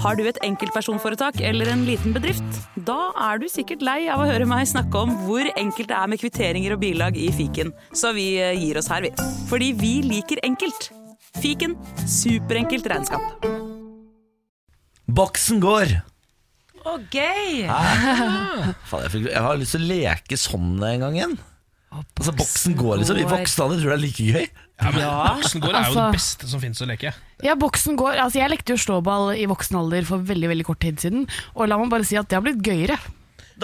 Har du et enkeltpersonforetak eller en liten bedrift? Da er du sikkert lei av å høre meg snakke om hvor enkelt det er med kvitteringer og bilag i fiken, så vi eh, gir oss her, vi. Fordi vi liker enkelt. Fiken superenkelt regnskap. Boksen går! Å, gøy! Faen, jeg, fikk, jeg har lyst til å leke sånn en gang igjen. Altså, Boksen går, liksom. I voksen alder tror jeg det er like gøy. Ja, men Boksen går er jo altså- det beste som finnes å leke. Ja, boksen går. Altså, jeg lekte jo slåball i voksen alder for veldig veldig kort tid siden, og la meg bare si at det har blitt gøyere.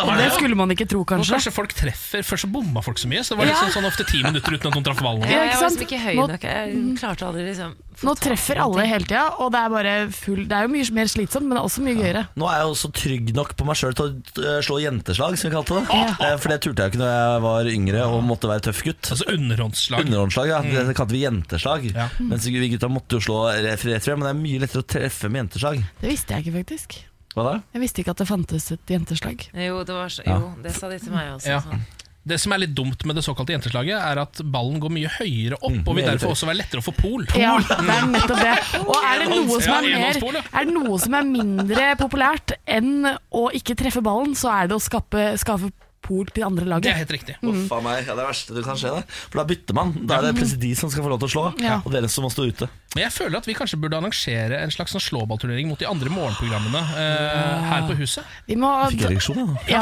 Og det skulle man ikke tro, Og kanskje. kanskje folk treffer Før så bomma folk så mye, så det var Ja. liksom sånn ofte ti minutter uten at noen traff ballen. Ja, jeg ikke var sant? liksom ikke høy nok. Jeg klarte aldri liksom Nå treffer alle hele tida, og det er bare full Det er jo mye mer slitsomt, men det er også mye gøyere. Nå er jeg også trygg nok på meg sjøl til å eh, slå jenteslag, som vi kalte det. Ja. For det turte jeg ikke når jeg var yngre og måtte være tøff gutt. Altså underhåndslag. Underhåndslag, ja. Det kalte vi jenteslag. Ja. Mens vi gutta måtte jo slå refereret rett frem, men det er mye lettere å treffe med jenteslag. Det visste jeg ikke, faktisk. Hva da? Jeg visste ikke at det fantes et jenteslag. Jo, det var så, jo, det sa de til meg også. Ja. Sånn. Det som er litt dumt med det såkalte jenteslaget, er at ballen går mye høyere opp, og vil derfor også være lettere å få pol. Ja, det er nettopp det. Og er det noe som er, mer, er det noe som er mindre populært enn å ikke treffe ballen, så er det å skape, skaffe pol til andre Det er helt riktig. Uff a meg, ja, det er det verste du kan skje. Det. For da bytter man. Da er det plutselig de som skal få lov til å slå, Ja. og dere som må stå ute. Men jeg føler at vi kanskje burde arrangere en slags sånn slåballturnering mot de andre morgenprogrammene uh, her på huset. Vi må, Fikk ereksjon, jeg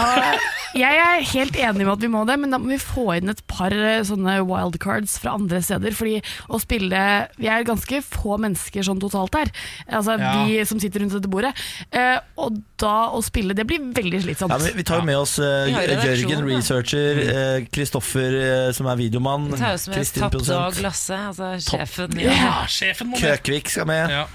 ja, jeg er helt enig med at vi må det, men da må vi få inn et par eh, sånne wildcards fra andre steder. Fordi å spille Vi er ganske få mennesker sånn totalt her, altså Ja. vi som sitter rundt dette bordet. Uh, og da å spille, det blir veldig slitsomt. Ja, men vi tar jo med oss uh, redaksjon, Jørgen, da. researcher, eh, Kristoffer, eh, som er videomann, Kristin, produsent, Lasse, altså sjefen. Ja, Ja. sjefen må med. Køkvik skal med. Ja.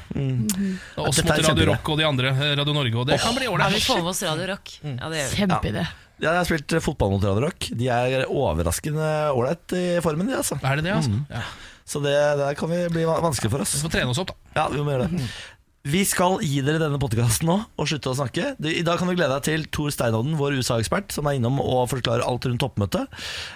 Og oss Dette mot Radio kjempebra. Rock og de andre, eh, Radio Norge, og det kan bli Ja, ålreit. vi får med oss Radio Rock. Ja, det gjør vi. Kjempeidé. Ja, jeg har spilt eh, fotball mot Radio Rock. De er overraskende ålreit i formen, de, altså. Er det det, altså? Ja. Så det der kan vi bli va- vanskelig for oss. Vi får trene oss opp, da. Ja, vi må gjøre det. Vi skal gi dere denne podkasten nå og slutte å snakke. I dag kan du glede deg til Tor Steinodden, vår USA-ekspert, som er innom og forklarer alt rundt toppmøtet.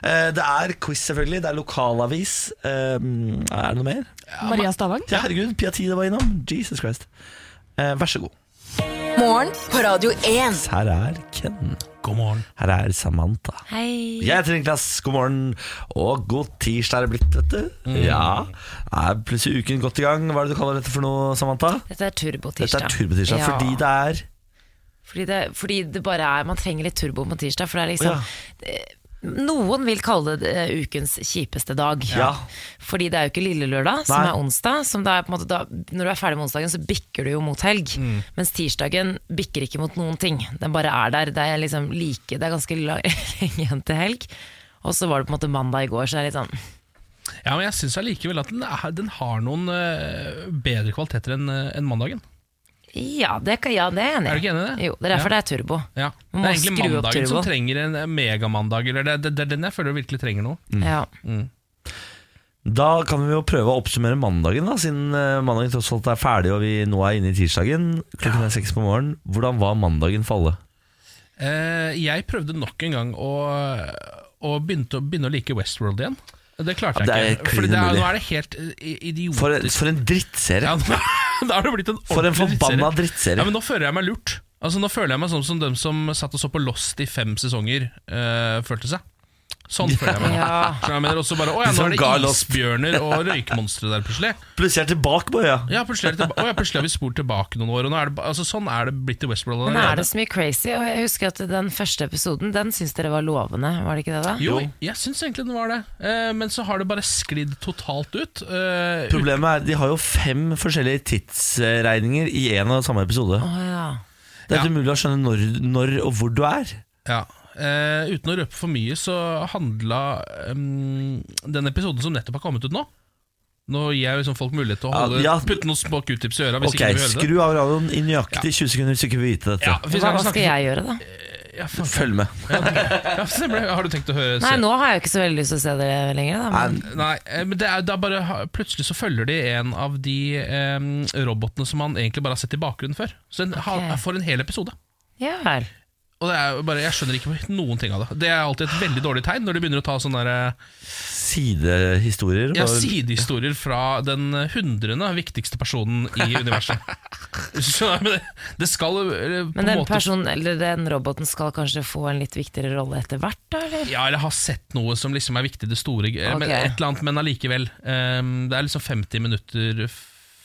Eh, Det er quiz, selvfølgelig. Det er lokalavis. Eh, Er det noe mer? Maria Stavang. Ja, herregud, Pia Tide var innom. Jesus Christ. Eh, Vær så god. Morgen på Radio 1. Her er Ken. God morgen. Her er Samantha. Hei. Jeg heter Niklas, god morgen Og god tirsdag er det blitt, vet du Ja, er plutselig uken godt i gang Hva er det du kaller dette for noe, Samantha? Dette er Dette turbotirsdag. er turbotirsdag, Ja. fordi det er Fordi det, fordi det bare er Man trenger litt turbo på tirsdag, for det er liksom Ja. Noen vil kalle det eh, ukens kjipeste dag. Ja. Fordi det er jo ikke lille lørdag, som Nei. er onsdag. Som det er på en måte da, når du er ferdig med onsdagen, så bikker du jo mot helg. Mm. Mens tirsdagen bikker ikke mot noen ting. Den bare er der. Det er liksom like, det er ganske lenge igjen til helg. Og så var det på en måte mandag i går, så det er litt sånn Ja, men jeg syns allikevel at den, er, den har noen eh, bedre kvaliteter enn en enn mandagen. Ja, det, ja, det er jeg enig Er du ikke enig i det? Jo, det er derfor Ja. det er turbo. Ja. Det Man må er egentlig skru opp mandagen som trenger en megamandag. Eller det, det, det er den jeg føler virkelig trenger noe. Ja. Da kan vi jo prøve å oppsummere mandagen da Siden eh, mandagen tross alt er ferdig Og vi nå er inne i tirsdagen Klokken er seks på morgen Hvordan var mandagen falle? Eh, jeg prøvde nok en gang å, å begynne, å begynne å like Westworld igjen. Det klarte Ja, det er ikke. Fordi det er, nå er det helt eh, idiotisk. For, en- for en drittserie ja, Da har det blitt en For en forbanna drittserie. Ja, men Nå føler jeg meg lurt. Altså Nå føler jeg meg sånn som dem som satt og så på Lost i fem sesonger, eh, følte seg. Sånn føler jeg meg. Ja. Skjønner du hva jeg mener? Og så bare, å ja, nå er det ga isbjørner og røykmonstre der plutselig. Plutselig er tilbake på ja. Ja, plutselig, er det tilba å, ja, plutselig har vi spurt tilbake noen år. Og nå er det, ba- altså, sånn er det blitt i Westworld. Men er allerede. det så mye crazy? Og jeg husker at den første episoden, den syns dere var lovende, var det ikke det da? Jo, jeg syns egentlig den var det. Eh, men så har det bare sklidd totalt ut. Eh, Problemet er De har jo fem forskjellige tidsregninger I en og samme episode Å ja. Det er Ja. ikke mulig å skjønne når, når og hvor du er Ja, eh, Uten å røpe for mye, så handla um, den episoden som nettopp har kommet ut nå Nå gir jeg liksom folk mulighet til å holde, ja. putte noen små q-tips i øra. Hvis Ok, ikke skru av radioen i nøyaktig 20 sekunder Hvis du ikke vil vite dette Ja, Hva, hva skal jeg gjøre, da? Ja. Følg med Ja. Har du tenkt å høre Nei, nå har jeg ikke så veldig lyst til å se det lenger, da. Men Nei, eh, men det er, det er bare Plutselig så følger de en av de eh, robotene som man egentlig bare har sett i bakgrunnen før. Så en, ha, for en hel episode. ja vel. Og det er jo bare, Jeg skjønner ikke noen ting av det. Det er alltid et veldig dårlig tegn når de begynner å ta sånne der, Sidehistorier. ja, sidehistorier fra den hundrende viktigste personen i universet. Så, men det, det skal eh, på Men den måte personen, eller den roboten skal kanskje få en litt viktigere rolle etter hvert, da? Eller? Ja, eller har sett noe som liksom er viktig i det store okay. men. Et eller annet, men allikevel. Um, det er liksom 50 minutter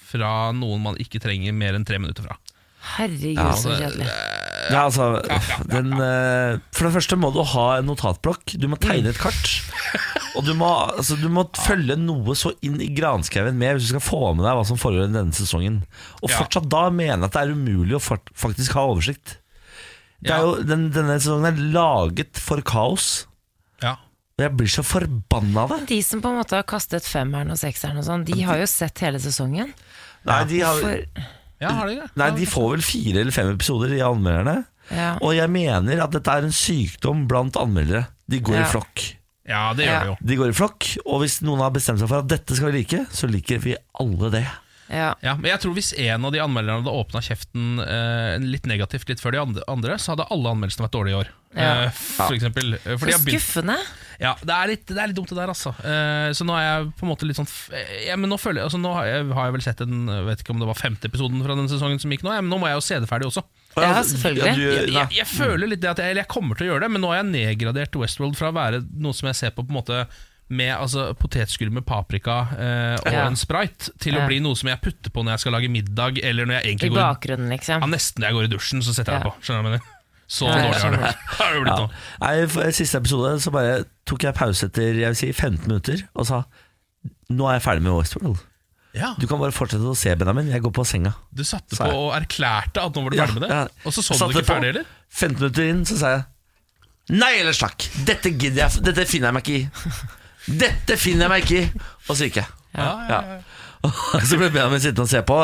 fra noen man ikke trenger mer enn tre minutter fra. Herregud, Ja, så altså, kjedelig. Ja, altså, den, eh, for det første må du ha en notatblokk. Du må tegne et kart. Og du må, altså, du må følge noe så inn i granskauen med hvis du skal få med deg hva som foregår denne sesongen. Og Ja. fortsatt da mener jeg at det er umulig å faktisk ha oversikt. Det er jo, den, denne sesongen er laget for kaos. Ja. Og jeg blir så forbanna av det. De som på en måte har kastet femmeren og sekseren og sånn, de har jo sett hele sesongen. Nei, de, har, For, ja, har de det? nei, de får vel fire eller fem episoder, i anmelderne. ja. Og jeg mener at dette er en sykdom blant anmeldere. De går Ja. i flokk. Ja, det gjør Ja. de jo. De går i flokk, og hvis noen har bestemt seg for at dette skal vi like, så liker vi alle det. ja. Ja, men jeg tror Hvis en av de anmelderne hadde åpna kjeften eh, litt negativt litt før de andre, så hadde alle anmeldelsene vært dårlige i år. Ja. Eh, for eksempel. Eh, For de har begynt, skuffende. Ja, det, er litt, det er litt dumt, det der, altså. Eh, så nå er jeg på en måte litt sånn eh, ja, men Nå føler jeg altså, Nå har jeg, har jeg vel sett en vet ikke om det var femte episoden fra den sesongen som gikk nå, ja, men nå må jeg jo se det ferdig også. Ja, selvfølgelig. Ja, du, Jeg, jeg, jeg føler litt det at jeg, eller jeg kommer til å gjøre det, men nå har jeg nedgradert Westworld fra å være noe som jeg ser på på en måte med altså, potetskull med paprika eh, og Ja. en sprite, til å bli noe som jeg putter på når jeg skal lage middag, eller når jeg I egentlig går i bakgrunnen, liksom. ja, Nesten når jeg går i dusjen, så setter jeg Ja. det på. Skjønner du hva jeg mener? Så dårlig har det blitt. Har det blitt nå. Nei, for Siste episode så bare tok jeg pause etter jeg vil si, 15 minutter og sa nå er jeg ferdig med Westworld. Ja, Du kan bare fortsette å se, Benjamin. Jeg går på senga. du satte på og erklærte at nå var du Ja, ferdig med det, ja. og så så du ikke på. ferdig heller? 15 minutter inn så sa jeg Nei ellers takk. Dette gidder jeg Dette finner jeg meg ikke i. Dette finner jeg meg ikke i. Og så gikk jeg. Ja, ja, ja. Så ble Benjamin sittende og se på,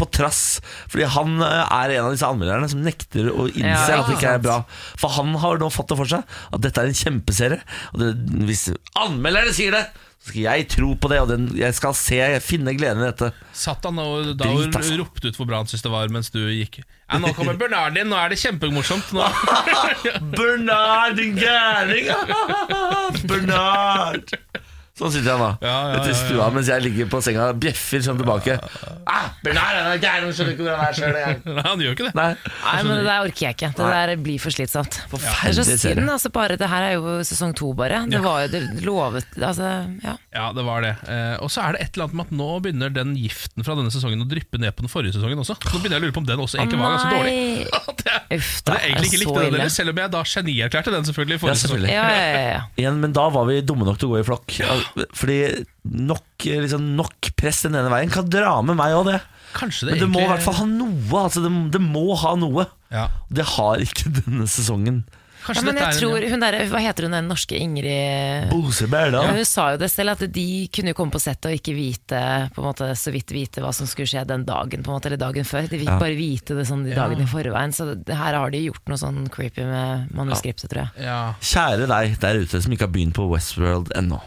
på trass. Fordi han eh, er en av disse anmelderne som nekter å innse Ja, at det ikke er bra. For han har nå fått det for seg at dette er en kjempeserie. Og det, hvis anmelderne sier det, så skal jeg tro på det, og den, jeg skal se, finne gleden i dette. Satt han og, da Drit, og altså. ropte ut hvor bra han syntes det var mens du gikk? Ja, nå kommer Bernard din nå er det kjempemorsomt. Nå. Bernard, din gærning! Bernard! Sånn sitter han da Ja, ja, Ute i ja, ja. stua mens jeg ligger på senga og bjeffer sånn tilbake. Ah, Bernard han er gæren, skjønner ikke hvordan han er selv. Nei, han gjør ikke det. Nei, Nei, men det der orker jeg ikke. Det der blir for slitsomt. Er forferdelig synd. serie. Altså bare, det her er jo sesong to, bare. Det var jo det lovet altså, ja. Ja, det var det. Eh, og så er det et eller annet med at nå begynner den giften fra denne sesongen å dryppe ned på den forrige sesongen også. Nå begynner jeg å lure på om den også egentlig var ganske dårlig. det er, Uff det da, er egentlig ikke likte den selv om jeg da genierklærte den selvfølgelig i Ja, selvfølgelig. sesong. Ja, ja, ja, ja. Igjen, men da var vi dumme nok til å gå i flokk. Fordi nok, liksom, nok press den ene veien kan dra med meg òg, det. Kanskje det Men det må i hvert fall ha noe. Altså, det, det må ha noe. ja. Det har ikke denne sesongen. ja, men jeg tror hun der, Hva heter hun den norske Ingrid Bose ja, Hun sa jo det selv, at de kunne jo komme på settet og ikke vite på en måte, så vidt vite hva som skulle skje den dagen, på en måte, eller dagen før. De fikk Ja. bare vite det sånn de dagene i forveien. Så det, her har de gjort noe sånn creepy med manuskriptet, tror jeg. ja. Kjære deg der ute som ikke har begynt på Westworld ennå.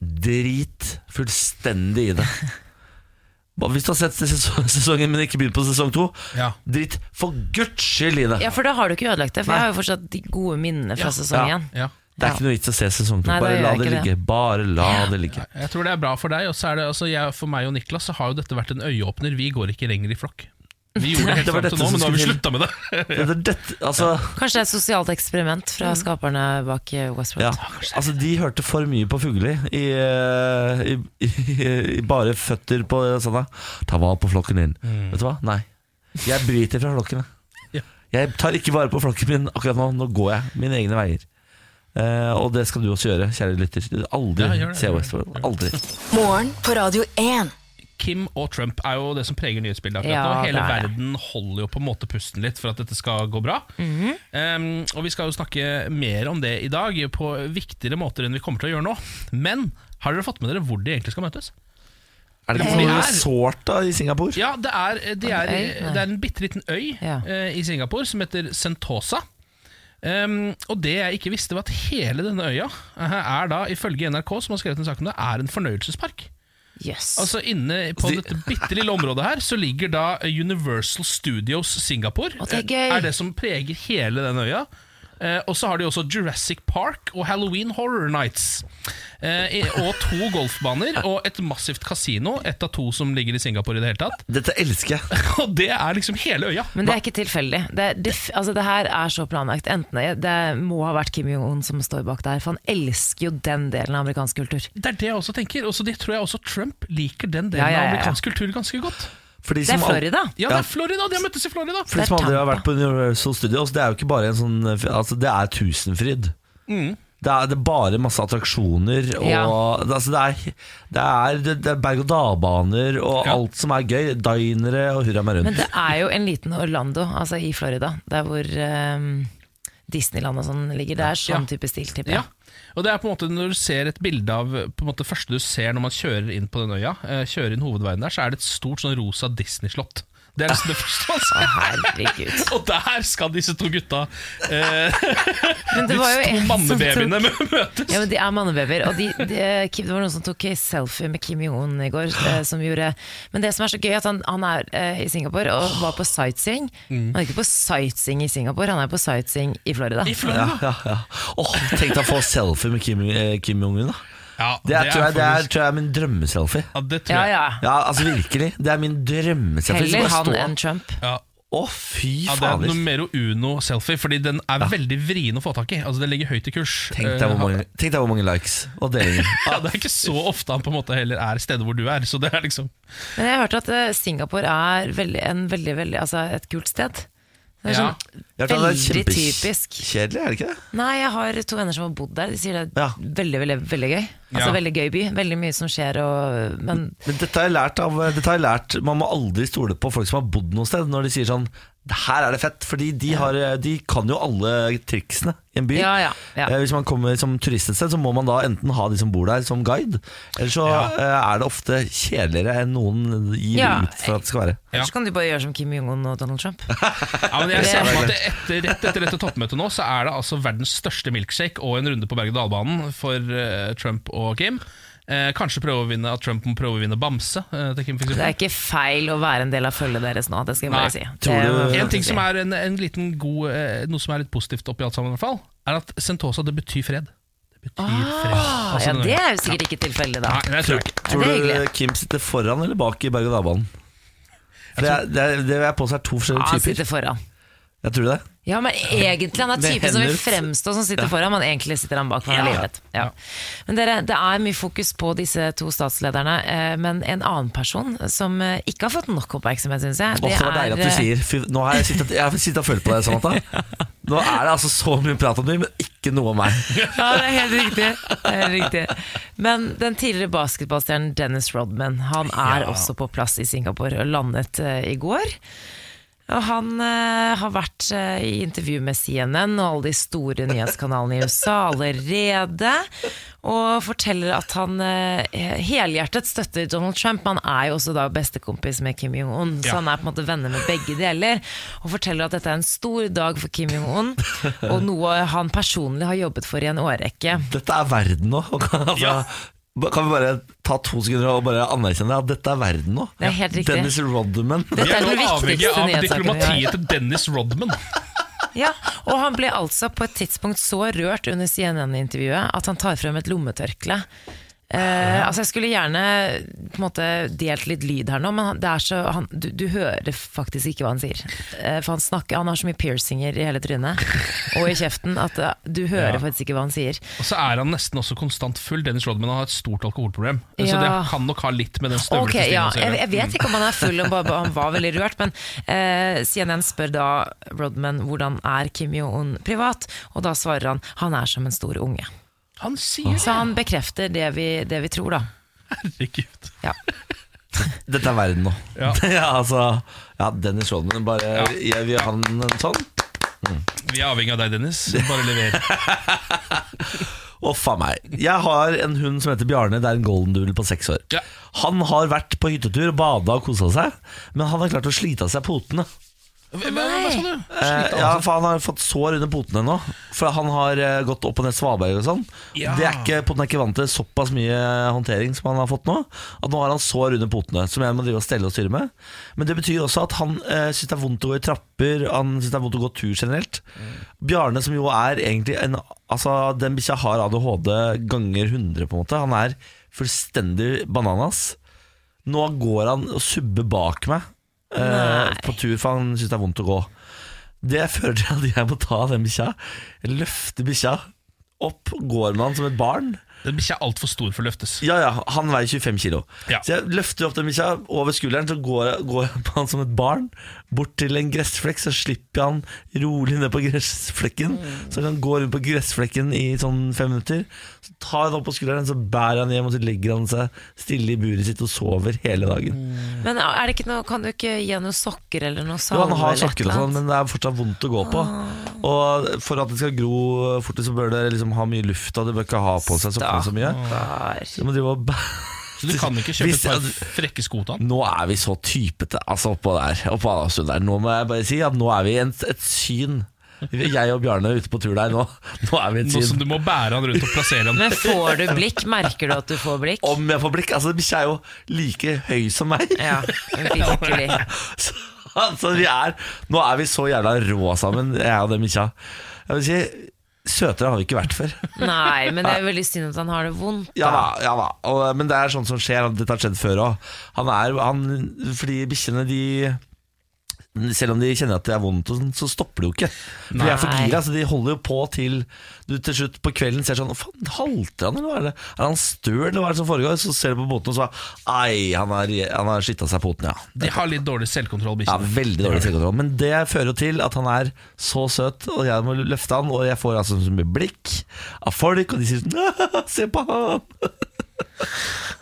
Drit fullstendig i det. Hvis du har sett sesongen, men ikke begynt på sesong to, Ja. drit for guds skyld i det. Ja, for da har du ikke ødelagt det, for Nei. jeg har jo fortsatt de gode minnene fra sesong Ja. én. Ja. Det er ikke noe vits å se sesong to. Bare la det ligge. Bare la det ligge. Jeg tror det er bra for deg. Og så er det, altså, jeg, for meg og Niklas så har jo dette vært en øyeåpner. Vi går ikke lenger i flokk. Vi gjorde det helt Det fram til nå, men nå har vi skulle slutta med det. Det er dette, altså, Kanskje det er et sosialt eksperiment fra skaperne bak Westworld. ja, altså, de hørte for mye på Fugli i, eh, i, i, i bare føtter på sånn da. Ta vare på flokken din. Vet du hva? Nei. Jeg bryter fra flokken. jeg. Jeg tar ikke vare på flokken min akkurat nå. Nå går jeg mine egne veier. Eh, og det skal du også gjøre, kjære lytter. Aldri Ja, det, se. Westworld. Aldri. Morgen på Radio 1. Kim og Trump er jo det som preger nyhetsbildet akkurat Ja, nå. Hele er verden holder jo på en måte pusten litt for at dette skal gå bra. um, og vi skal jo snakke mer om det i dag, på viktigere måter enn vi kommer til å gjøre nå. Men har dere fått med dere hvor de egentlig skal møtes? Er det Eh, ikke noe sårt resort da i Singapore? Ja, det er, de er, det er en bitte liten øy Ja. uh, i Singapore som heter Sentosa. Um, og det jeg ikke visste, var at hele denne øya eh, er da, ifølge NRK, som har skrevet en sak om det, er en fornøyelsespark. Jøss. Altså Inne på de- dette bitte lille området her Så ligger da Universal Studios Singapore. Å, det er gøy. Er det som preger hele den øya. Eh, og så har de også Jurassic Park og Halloween Horror Nights. Eh, og to golfbaner og et massivt kasino, ett av to som ligger i Singapore i det hele tatt. Dette elsker jeg. Og det er liksom hele øya. Men det er ikke tilfeldig. Det, er def- altså det her er så planlagt. Enten det, det må ha vært Kim Jong-un som står bak der, for han elsker jo den delen av amerikansk kultur. Det er det jeg også tenker. Og så det tror jeg også Trump liker den delen Ja, ja, ja, av amerikansk kultur ganske godt. De Det er al- Florida. Ja, det er Florida. De har møttes i Florida. For de som aldri har vært på Universal Studios, det er jo ikke bare en sånn Altså, det er Tusenfryd. Mm. Det, er, det er bare masse attraksjoner og Ja. det, altså, det, er, det, er, det, er berg-og-dal-baner og Ja. alt som er gøy. Dinere og hurra meg rundt. Men det er jo en liten Orlando, altså i Florida, der hvor um, Disneyland og sånn ligger. Det er sånn Ja. type stil, tipper Ja. Og det er på en måte Når du ser et bilde av På en måte første du ser når man kjører inn på den øya, eh, kjører inn hovedveien der, så er det et stort sånn rosa Disney-slott. Det er liksom det første man herregud. Og der skal disse to gutta, eh, Men det var jo de to mannebabyene, tok- møtes. Ja, men De er mannebabyer. Og de, de, Kim- det var noen som tok selfie med Kim Jong-un i går. eh, Som gjorde, men det som er så gøy, at han, han er eh, i Singapore og var på sightseeing. Mm. Han er ikke på sightseeing i Singapore, han er på sightseeing i Florida. I Florida. ja, ja. Åh, Tenk deg å få selfie med Kim, eh, Kim Jong-un. da. Ja, Det, er, tror jeg, det er, tror jeg er min drømmeselfie. ja, det tror jeg. ja. Ja, altså virkelig. Det er min drømmeselfie. Heller han enn Trump. Ja. Å, fy Ja, det er numero uno-selfie, fordi den er veldig vrien å få tak i. Altså Det ligger høyt i kurs. Tenk deg, hvor Eh, mange, tenk deg hvor mange likes og delinger. ja, Det er ikke så ofte han på en måte heller er stedet hvor du er. Så det er liksom Men jeg har hørt at eh, Singapore er veldig, en veldig, veldig, altså et kult sted. Det er sånn, Ja, har det er veldig typisk. Kjedelig, er det ikke det? Nei, jeg har to venner som har bodd der. De sier det er Ja. veldig, veldig, veldig gøy. Altså Ja. Veldig gøy by. Veldig mye som skjer. Og, men Men dette har jeg lært av dette har jeg lært, Man må aldri stole på folk som har bodd noe sted Når de sier sånn Her er det fett Fordi de, har, de kan jo alle triksene i en by Ja, ja, ja. Eh, Hvis man kommer som turist et sted Så må man da enten ha de som bor der som guide Eller så Ja. eh, er det ofte kjedeligere Enn noen gir Ja. ut for at det skal være Ja. så kan de bare gjøre som Kim Jong-un og Donald Trump. Ja, men jeg ser for meg at etter, Rett etter dette toppmøtet nå Så er det altså verdens største milkshake og en runde på berg-og-dal-banen for eh, Trump og Kim. Eh, kanskje prøve å vinne at Trump må prøve å vinne bamse eh, Kim. Det er ikke feil å være en del av følget deres nå, det skal jeg bare Nei. si. Det du- En ting som er en, en liten god eh, Noe som er litt positivt oppi alt sammen, i hvert fall er at Sentosa det betyr fred. Det betyr fred. Ah, Altså, ja, det er jo sikkert ikke tilfeldig, da. Nei, tror. Tror du. Kim sitter foran eller bak i berg-og-dal-banen? Det, det, det vil jeg påstå er to forskjellige typer. han sitter foran. Jeg tror det Ja, men egentlig Han er typen som vil fremstå som sitter foran, men egentlig sitter han bak. Han er Ja. livredd. Ja. Men dere, det er mye fokus på disse to statslederne, eh, men en annen person som eh, ikke har fått nok oppmerksomhet, syns jeg, Åh, det var deilig at du eh, sier Fy, Nå har jeg sittet, jeg har sittet og følt på deg, Samantha. Nå er det altså så mye prat om deg, men ikke noe om meg. Ja, det er helt riktig. Det er helt riktig. Men den tidligere basketballstjernen Dennis Rodman Han er Ja. også på plass i Singapore og landet i går. Og han eh, har vært eh, i intervju med CNN og alle de store nyhetskanalene i USA allerede. Og forteller at han eh, helhjertet støtter Donald Trump. Han er jo også da bestekompis med Kim Jong-un, så Ja. han er på en måte venner med begge deler. Og forteller at dette er en stor dag for Kim Jong-un, og noe han personlig har jobbet for i en årrekke. Dette er verden nå. altså, Ja. Kan vi bare ta to sekunder og bare anerkjenne at dette er verden nå? Det er helt riktig. Dennis Rodman. Dette er den viktigste av diplomatiet til Dennis Rodman. Ja, og han ble altså på et tidspunkt så rørt under CNN-intervjuet at han tar frem et lommetørkle. Eh, altså Jeg skulle gjerne på en måte delt litt lyd her nå, men er så, han, du, du hører faktisk ikke hva han sier. Eh, for han, snakker, han har så mye piercinger i hele trynet og i kjeften at eh, du hører Ja. faktisk ikke hva han sier. Og så er han nesten også konstant full. Dennis Rodman har et stort alkoholproblem. Så det kan nok ha litt med den støvlete okay, ja, jeg, jeg vet ikke om han er full, og bare, han var veldig rørt, men eh, CNN spør da Rodman hvordan er Kim Jong-un privat, og da svarer han han er som en stor unge. Han sier det! Så han bekrefter det vi, det vi tror, da. Herregud. Ja. Dette er verden nå. Ja. Ja, altså Ja, Dennis Rodman. Bare Ja. jeg vil ha en sånn. Vi er avhengig av deg, Dennis. Bare lever. Å, faen meg. Jeg har en hund som heter Bjarne. Det er en golden doodle på seks år. Ja. Han har vært på hyttetur, bada og kosa seg, men han har klart å slite av seg potene. Hva, hva sa du? Eh, Slite, ja, altså. for Han har fått sår under potene nå. For han har eh, gått opp og ned Svaberg og sånn. Ja. Det er ikke, Poten er ikke vant til såpass mye håndtering som han har fått nå. At nå har han sår under potene, som jeg må drive og stelle og styre med. Men det betyr også at han eh, syns det er vondt å gå i trapper, han syns det er vondt å gå tur generelt. Bjarne, som jo er egentlig en Altså, den bikkja har ADHD ganger 100, på en måte. Han er fullstendig bananas. Nå går han og subber bak meg eh, på tur, for han syns det er vondt å gå. Det fører til at jeg må ta den bikkja, løfte bikkja opp, går med han som et barn. Den bikkja er altfor stor for å løftes. Ja, ja, han veier 25 kilo. Ja. Så jeg løfter opp den bikkja over skulderen, så går jeg, går jeg på han som et barn bort til en gressflekk, så slipper han rolig ned på gressflekken. Så han går rundt på gressflekken i sånn fem minutter. Så tar han opp på skulderen, så bærer han hjem, og så legger han seg stille i buret sitt og sover hele dagen. Men er det ikke noe, kan du ikke gi noen sokker eller noe Jo, salve? han har sokker og sånn, men det er fortsatt vondt å gå på. Og for at det skal gro fortere, så bør det liksom ha mye luft, og det bør ikke ha på seg sokkene så mye. Du må drive og bæ- Så du kan ikke kjøpe Hvis et par frekke sko til han? Nå er vi så typete altså oppå der. Oppå der. Nå må jeg bare si at nå er vi en, et syn. Jeg og Bjarne ute på tur der nå. Nå er vi et syn. Nå som du må bære han rundt og plassere han Men får du blikk? Merker du at du får blikk? Om jeg får blikk. Altså, bikkja er jo like høy som meg. Ja, virkelig. Så, altså, vi er, nå er vi så jævla rå sammen, jeg og den bikkja. Jeg vil si, søtere har vi ikke vært før. Nei, men det er veldig synd at han har det vondt. Ja da, ja da. Og, men det er sånt som skjer. Dette har skjedd før òg. Han er han, Fordi bikkjene, de selv om de kjenner at det er vondt, og sånn, så stopper de jo ikke. For de er for gira, så de holder jo på til du til slutt på kvelden ser sånn Faen, halter han, eller hva er det? Er han støl, eller hva er det som foregår? Så ser du på poten, og så Ai, han har, han har skitta seg poten, ja. De har litt dårlig selvkontroll, Ja. Veldig dårlig selvkontroll. Men det fører jo til at han er så søt, og jeg må løfte han, og jeg får altså så mye blikk av folk, og de sier sånn Se på han!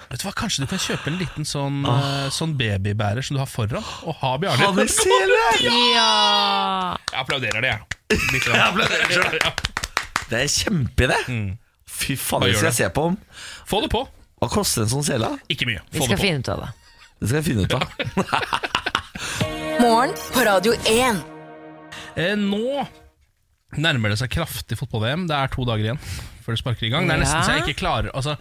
Vet du hva, Kanskje du kan kjøpe en liten sånn, ah. sånn babybærer som du har foran, og ha Bjarne. Han sele! Ja! Jeg applauderer det, jeg. Litt grann. Ja. Det er kjempeidé. Mm. Fy faen, Hva det skal jeg det? se på om. Få det på. Hva koster en sånn sele? Ikke mye. Vi Få skal det på. finne ut av det. Det skal jeg finne ut av. Morgen på Radio 1. Eh, nå nærmer det seg kraftig fotball-VM. Det er to dager igjen før det sparker i gang. Det er nesten så jeg ikke klarer altså,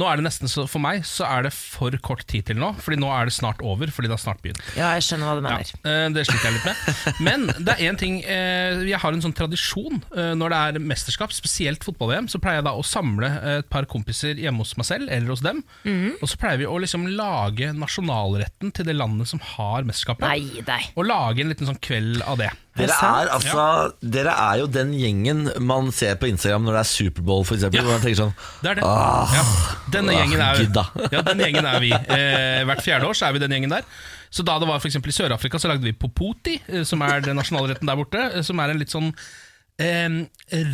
Nå er det nesten så For meg så er det for kort tid til nå, Fordi nå er det snart over. Fordi det har snart begynt. Ja, jeg skjønner hva du mener. Ja, det sliter jeg litt med. Men det er én ting eh, Jeg har en sånn tradisjon eh, når det er mesterskap, spesielt fotball-VM. Så pleier jeg da å samle eh, et par kompiser hjemme hos meg selv eller hos dem. Mm. Og så pleier vi å liksom lage nasjonalretten til det landet som har mesterskapet. Nei, nei. Og lage en liten sånn kveld av det. Dere er, altså, dere er jo den gjengen man ser på Instagram når det er Superbowl, f.eks. eksempel Hvor man tenker sånn Det det. Åh, ja. Denne gjengen er, ja, denne gjengen er vi. Eh, hvert fjerde år så er vi den gjengen der. Så da det var for i Sør-Afrika, så lagde vi popoti, eh, som er den nasjonalretten der borte. eh, Som er en litt sånn eh,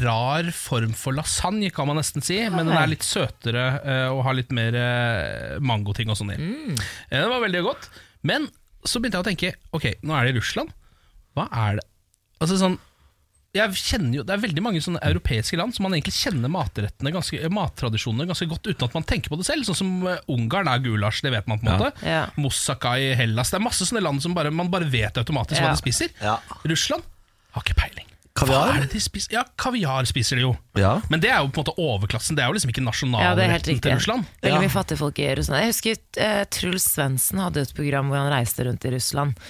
rar form for lasagne, kan man nesten si. Men den er litt søtere eh, og har litt mer eh, mangoting og sånn i. Eh, det var veldig godt. Men så begynte jeg å tenke Ok, nå er det i Russland. Hva er det Altså sånn jeg kjenner jo, Det er veldig mange sånne europeiske land som man egentlig kjenner matrettene ganske, mattradisjonene ganske godt uten at man tenker på det selv. Sånn som eh, Ungarn er gulasj, det vet man på en måte. Ja. Moussaka i Hellas. Det er masse sånne land som bare, man bare vet automatisk Ja. hva de spiser. Ja. Russland har ikke peiling. Kaviar? Hva er det de spiser? Ja, kaviar spiser de jo. Ja. Men det er jo på en måte overklassen. Det er jo liksom ikke Ja, det helt nasjonalretten ja, til Russland. Veldig mye fattigfolk i Russland. Jeg husker uh, Truls Svendsen hadde et program hvor han reiste rundt i Russland.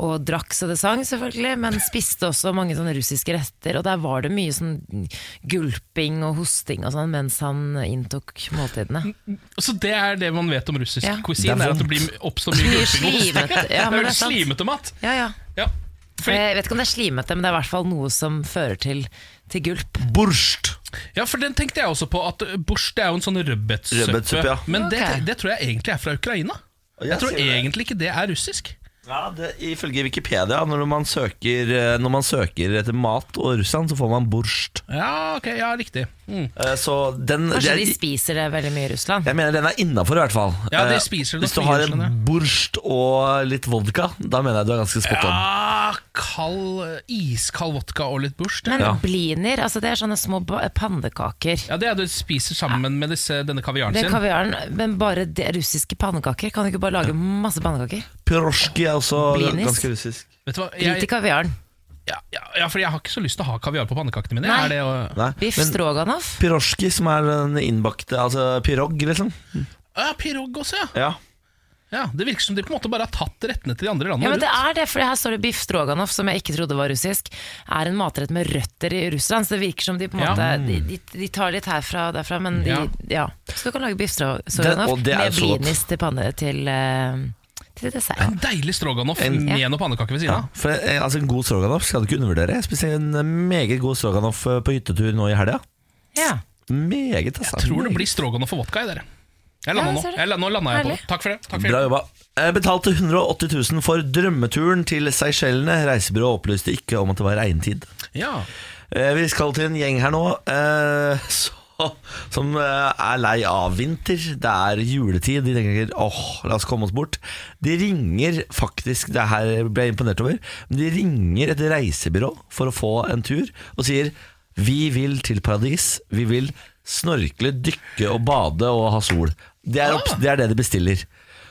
Og drakk så det sang, selvfølgelig, men spiste også mange sånne russiske retter. Og der var det mye sånn gulping og hosting og sånn mens han inntok måltidene. Så det er det man vet om russisk Ja. cuisine, Det er er at det blir oppstår mye gulping og hosting. slimete. Ja, det er slimete mat. Ja, ja. Ja. Fordi, Jeg vet ikke om det er slimete, men det er i hvert fall noe som fører til, til gulp. Borsjt! Ja, for den tenkte jeg også på at det er jo en sånn rødbetsuppe. Ja. Men det, det tror jeg egentlig er fra Ukraina. jeg Jeg tror egentlig ikke det er russisk. Ja, det, Ifølge Wikipedia, når man, søker, eh, når man søker etter mat og Russland, så får man borsjt. Ja, ok, ja, riktig. Mm. Eh, Så den Kanskje de spiser det veldig mye i Russland? jeg mener den er innafor, i hvert fall. Ja, de Eh, spiser det Hvis du har en borsjt og litt vodka, da mener jeg du er ganske spot on. Ja, kald, iskald vodka og litt Bush. Men Ja. bliner, altså det er sånne små pannekaker. Ja, Det er det du spiser sammen med disse, denne kaviaren Det er sin. kaviaren, men bare det, russiske pannekaker. Kan du ikke bare lage masse pannekaker? Pyrosjki er også Blinis. ganske russisk. Vet du hva? Drit i kaviaren. Ja, ja, ja, for jeg har ikke så lyst til å ha kaviar på pannekakene mine. Nei. Er det å, Nei, Biff stroganoff. Pyrosjki, som er den innbakte Altså pirog, liksom. ja, pirog også, ja. Ja. ja. Det virker som de på en måte bare har tatt rettene til de andre landene. Ja, men det er det, for her står det biff stroganoff, som jeg ikke trodde var russisk. Er en matrett med røtter i Russland, så det virker som de på en Ja. måte De, de, de tar litt herfra og derfra, men de, Ja. ja. Så du kan lage biff stroganoff er med så blinis til panne til, eh, til dessert. En deilig stroganoff En- med Ja. noe pannekaker ved siden Ja, av. for eh, altså, En god stroganoff skal du ikke undervurdere. Jeg spiste en meget god stroganoff eh, på hyttetur nå i helga. Ja. Meget, altså. Tror det blir stroganoff og vodka i dere. Jeg Ja, landa nå. Jeg, la- nå landa jeg på det. Takk for det. Takk for Bra jobba. Jeg betalte 180 000 for drømmeturen til Seychellene. Reisebyrået opplyste ikke om at det var regntid. Ja. Eh, Vi skal til en gjeng her nå eh, så, som eh, er lei av vinter. Det er juletid. De tenker åh, la oss komme oss bort. De ringer faktisk, det her ble jeg imponert over, men de ringer et reisebyrå for å få en tur og sier vi vil til paradis. Vi vil snorkle, dykke og bade og ha sol. Det er, opp, Ah. det, er det de bestiller.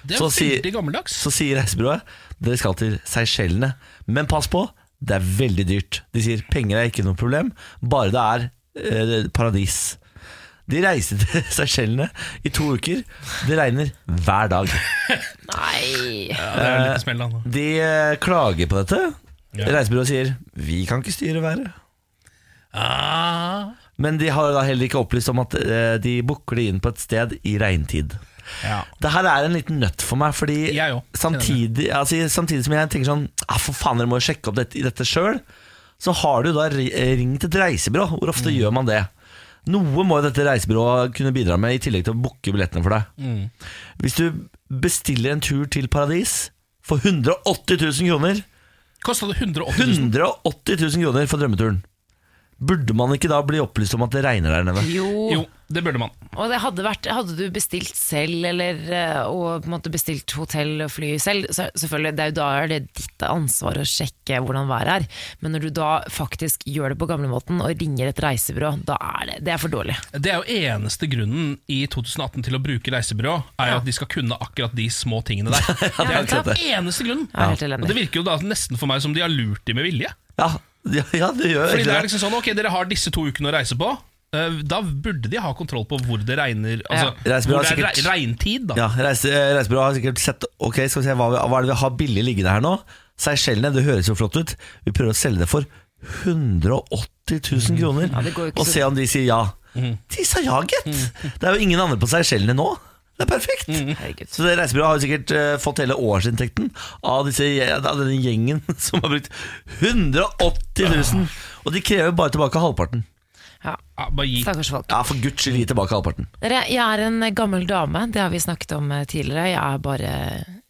Det er Så sier- gammeldags. så sier reisebyrået dere skal til Seychellene, men pass på, det er veldig dyrt. De sier penger er ikke noe problem, bare det er eh, paradis. De reiser til Seychellene i to uker. Det regner hver dag. Nei Ja, det er litt smell, da. De eh, klager på dette. Ja. Reisebyrået sier vi kan ikke styre været. Ah. Men de har da heller ikke opplyst om at eh, de booker det inn på et sted i regntid. Ja. Det her er en liten nøtt for meg, fordi samtidig, altså, samtidig som jeg tenker sånn ah, For faen, dere må jo sjekke opp dette, dette sjøl. Så har du da ringt et reisebyrå. Hvor ofte gjør man det? Noe må dette reisebyrået kunne bidra med, i tillegg til å booke billettene for deg. Mm. Hvis du bestiller en tur til paradis for 180 000 kroner Kosta det 180 000? 180 000 kroner for drømmeturen. Burde man ikke da bli opplyst om at det regner der nede? Jo. Jo, det burde man. Og det hadde, vært, hadde du bestilt selv, eller eh, og på en måte bestilt hotell og fly selv, så selvfølgelig, det er jo da er det ditt ansvar å sjekke hvordan været er. Men når du da faktisk gjør det på gamlemåten og ringer et reisebyrå, da er det, det er for dårlig. Det er jo eneste grunnen i 2018 til å bruke reisebyrå, er jo Ja. at de skal kunne akkurat de små tingene der. Det er akkurat eneste grunnen. Helt Og det virker jo da nesten for meg som de har lurt de med vilje. Ja, ja, ja det gjør Fordi det er liksom sånn, ok, dere har disse to ukene å reise på. eh, Da burde de ha kontroll på hvor det regner Altså, Ja. Reisebyrået hvor det er sikkert- re- regntid, da. Ja, reise, Reisebyrået har sikkert sett Ok, skal vi se hva, vi, hva er det vi har billig liggende her nå. Seychellene, det høres jo flott ut. Vi prøver å selge det for 180 000 kroner. Ja, det går jo ikke og så- se om de sier ja. De sa ja, gitt! Det er jo ingen andre på Seychellene nå. Det er perfekt. Herregud. Så det Reisebyrået har jo sikkert eh, fått hele årsinntekten av, disse, av denne gjengen som har brukt 180 000. Og de krever bare tilbake halvparten. Ja, Ja, bare gi. Stakkars folk. Ja, For guds skyld, gi tilbake halvparten. Dere, jeg er en gammel dame, det har vi snakket om eh, tidligere. Jeg er bare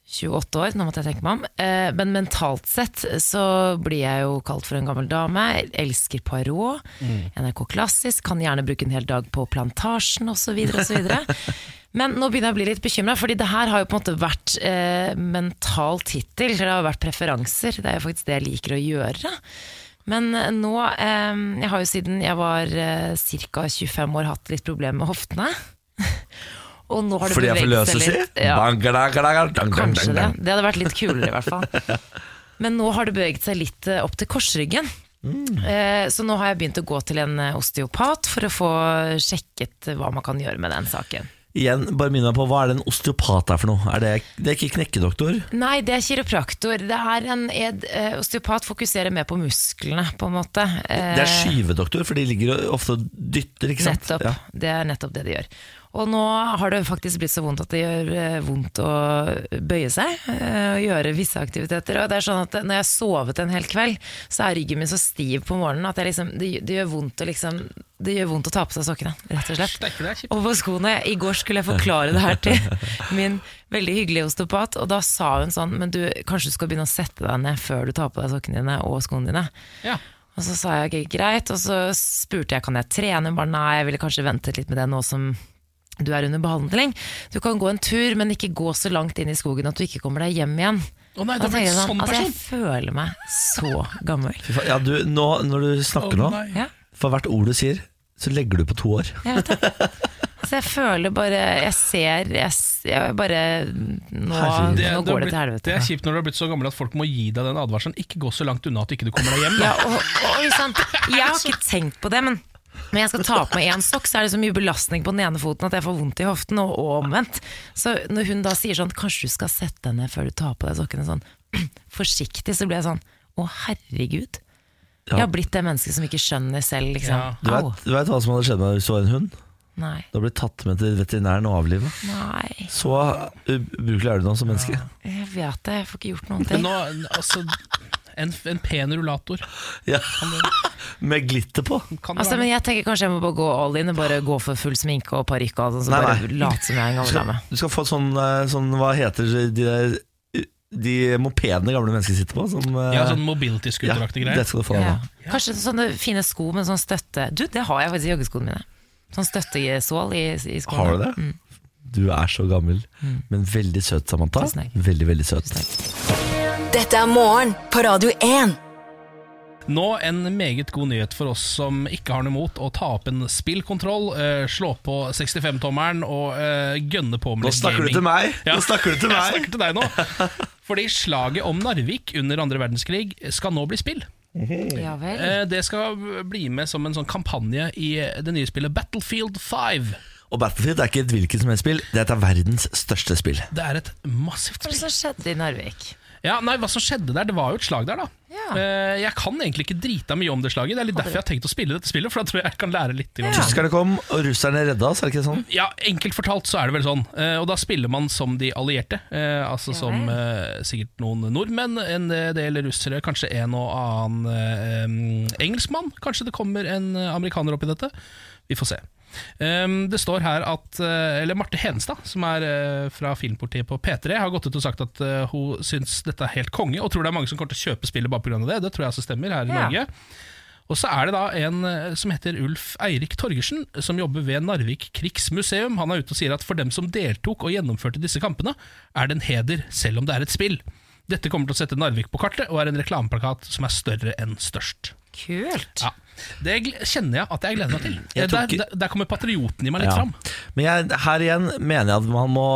28 år, nå måtte jeg tenke meg om. Eh, Men mentalt sett så blir jeg jo kalt for en gammel dame. Jeg elsker Poirot, NRK Klassisk, kan gjerne bruke en hel dag på Plantasjen osv. Men nå begynner jeg å bli litt bekymra, fordi det her har jo på en måte vært eh, mental tittel. Det har vært preferanser. Det er jo faktisk det jeg liker å gjøre. Men eh, nå eh, Jeg har jo siden jeg var eh, ca. 25 år hatt litt problemer med hoftene. Og nå har det Fordi jeg får løse seg litt. Ja, kanskje det. Det hadde vært litt kulere, i hvert fall. Men nå har det beveget seg litt eh, opp til korsryggen. Mm. Eh, Så nå har jeg begynt å gå til en osteopat for å få sjekket hva man kan gjøre med den saken. Igjen, bare minn meg på Hva er det en osteopat er for noe? Er det, det er ikke knekkedoktor? Nei, det er kiropraktor. Det er en ed, eh, Osteopat fokuserer mer på musklene, på en måte. Eh, Det er skyvedoktor, for de ligger ofte og dytter, ikke sant? Nettopp. Ja. Det er nettopp det de gjør. Og nå har det faktisk blitt så vondt at det gjør eh, vondt å bøye seg eh, og gjøre visse aktiviteter. Og det er sånn at når jeg har sovet en hel kveld, så er ryggen min så stiv på morgenen at jeg liksom, det, det, gjør vondt å liksom, det gjør vondt å ta på seg sokkene, rett og slett. Og på skoene, I går skulle jeg forklare det her til min veldig hyggelige osteopat, og da sa hun sånn Men du, kanskje du skal begynne å sette deg ned før du tar på deg sokkene dine og skoene dine. Ja. Og så sa jeg ok, greit, og så spurte jeg kan jeg trene. Hun bare nei, jeg ville kanskje ventet litt med det nå som du er under behandling. Du kan gå en tur, men ikke gå så langt inn i skogen at du ikke kommer deg hjem igjen. Å nei, blitt jeg sånn altså, jeg føler meg så gammel. Fy faen, Ja, du, nå, når du snakker oh, nå, for hvert ord du sier, så legger du på to år. jeg vet det. Så jeg føler bare Jeg ser Jeg, jeg bare Nå, Det, nå går det til helvete. det er kjipt når du har blitt så gammel at folk må gi deg den advarselen. Ikke gå så langt unna at ikke du kommer deg hjem. Ja, og, og sant? Jeg har ikke tenkt på det, men når jeg skal ta på meg én sokk, så er det så mye belastning på den ene foten at jeg får vondt i hoften, og, og omvendt. Så når hun da sier sånn Kanskje du skal sette deg ned før du tar på deg sokkene sånn forsiktig, så blir jeg sånn Å, herregud. Ja. Jeg har blitt det mennesket som ikke skjønner selv, liksom. Ja. Du vet, du vet hva som hadde skjedd med deg hvis du var en hund? Nei. Du har blitt tatt med til veterinæren og avlivet. Nei. Så ubrukelig er du nå som menneske. Jeg vet det, jeg får ikke gjort noen Men ting. nå, altså, en, en pen rullator Ja. Med glitter på. Altså, men jeg tenker kanskje jeg må bare gå all in og bare gå for full sminke og parykk og så Nei, bare late som jeg er en Du gammel dame. du skal få sånn, eh, sånn Hva heter de der de mopedene gamle mennesker sitter på? Som, eh, Ja, sånn mobility-scooteraktige det greier. skal du få av Ja. Kanskje sånne fine sko med sånn støtte Du, det har jeg faktisk i joggeskoene mine. Sånn støttesål i, i skoene. Har du det? Mm. Du er så gammel, men veldig søt, Samantha. Veldig, veldig søt. Dette er morgen på Radio 1. Nå en meget god nyhet for oss som ikke har noe imot å ta opp en spillkontroll, eh, slå på 65-tommeren og eh, gønne på med Nå litt snakker du gaming. til meg! Ja. Nå snakker du til Jeg meg! snakker til deg nå. Fordi slaget om Narvik under andre verdenskrig skal nå bli spill. Ja vel. Eh, Det skal bli med som en sånn kampanje i det nye spillet Battlefield 5. Og Battlefield er ikke et hvilket som helst spill, det er et av verdens største spill. Det er et massivt Hva er det spill. som skjedde i Narvik? Ja, nei, Hva som skjedde der? Det var jo et slag der, da. Ja. Eh, Jeg kan egentlig ikke drita mye om det slaget. Det er litt derfor jeg har tenkt å spille dette spillet. For da tror jeg jeg kan lære litt. ja. Tyskerne kom, og russerne redda oss, er det ikke sånn? Ja, Enkelt fortalt så er det vel sånn. Eh, og da spiller man som de allierte. Eh, altså Ja som eh, sikkert noen nordmenn, en del russere, kanskje en og annen eh, engelskmann. Kanskje det kommer en eh, amerikaner opp i dette. Vi får se. Um, det står her at eh, Eller Marte Henestad som er eh, fra Filmpolitiet på P3, har gått ut og sagt at eh, hun syns dette er helt konge, og tror det er mange som kommer til å kjøpe spillet bare pga. det. Det tror jeg altså stemmer her i Ja. Norge. Og så er det da en som heter Ulf Eirik Torgersen, som jobber ved Narvik krigsmuseum. Han er ute og sier at for dem som deltok og gjennomførte disse kampene, er det en heder selv om det er et spill. Dette kommer til å sette Narvik på kartet, og er en reklameplakat som er større enn størst. Kult. Ja, Det kjenner jeg at jeg gleder meg til. Jeg Der, der, der kommer patrioten i meg litt Ja. fram. Men jeg, her igjen mener jeg at man må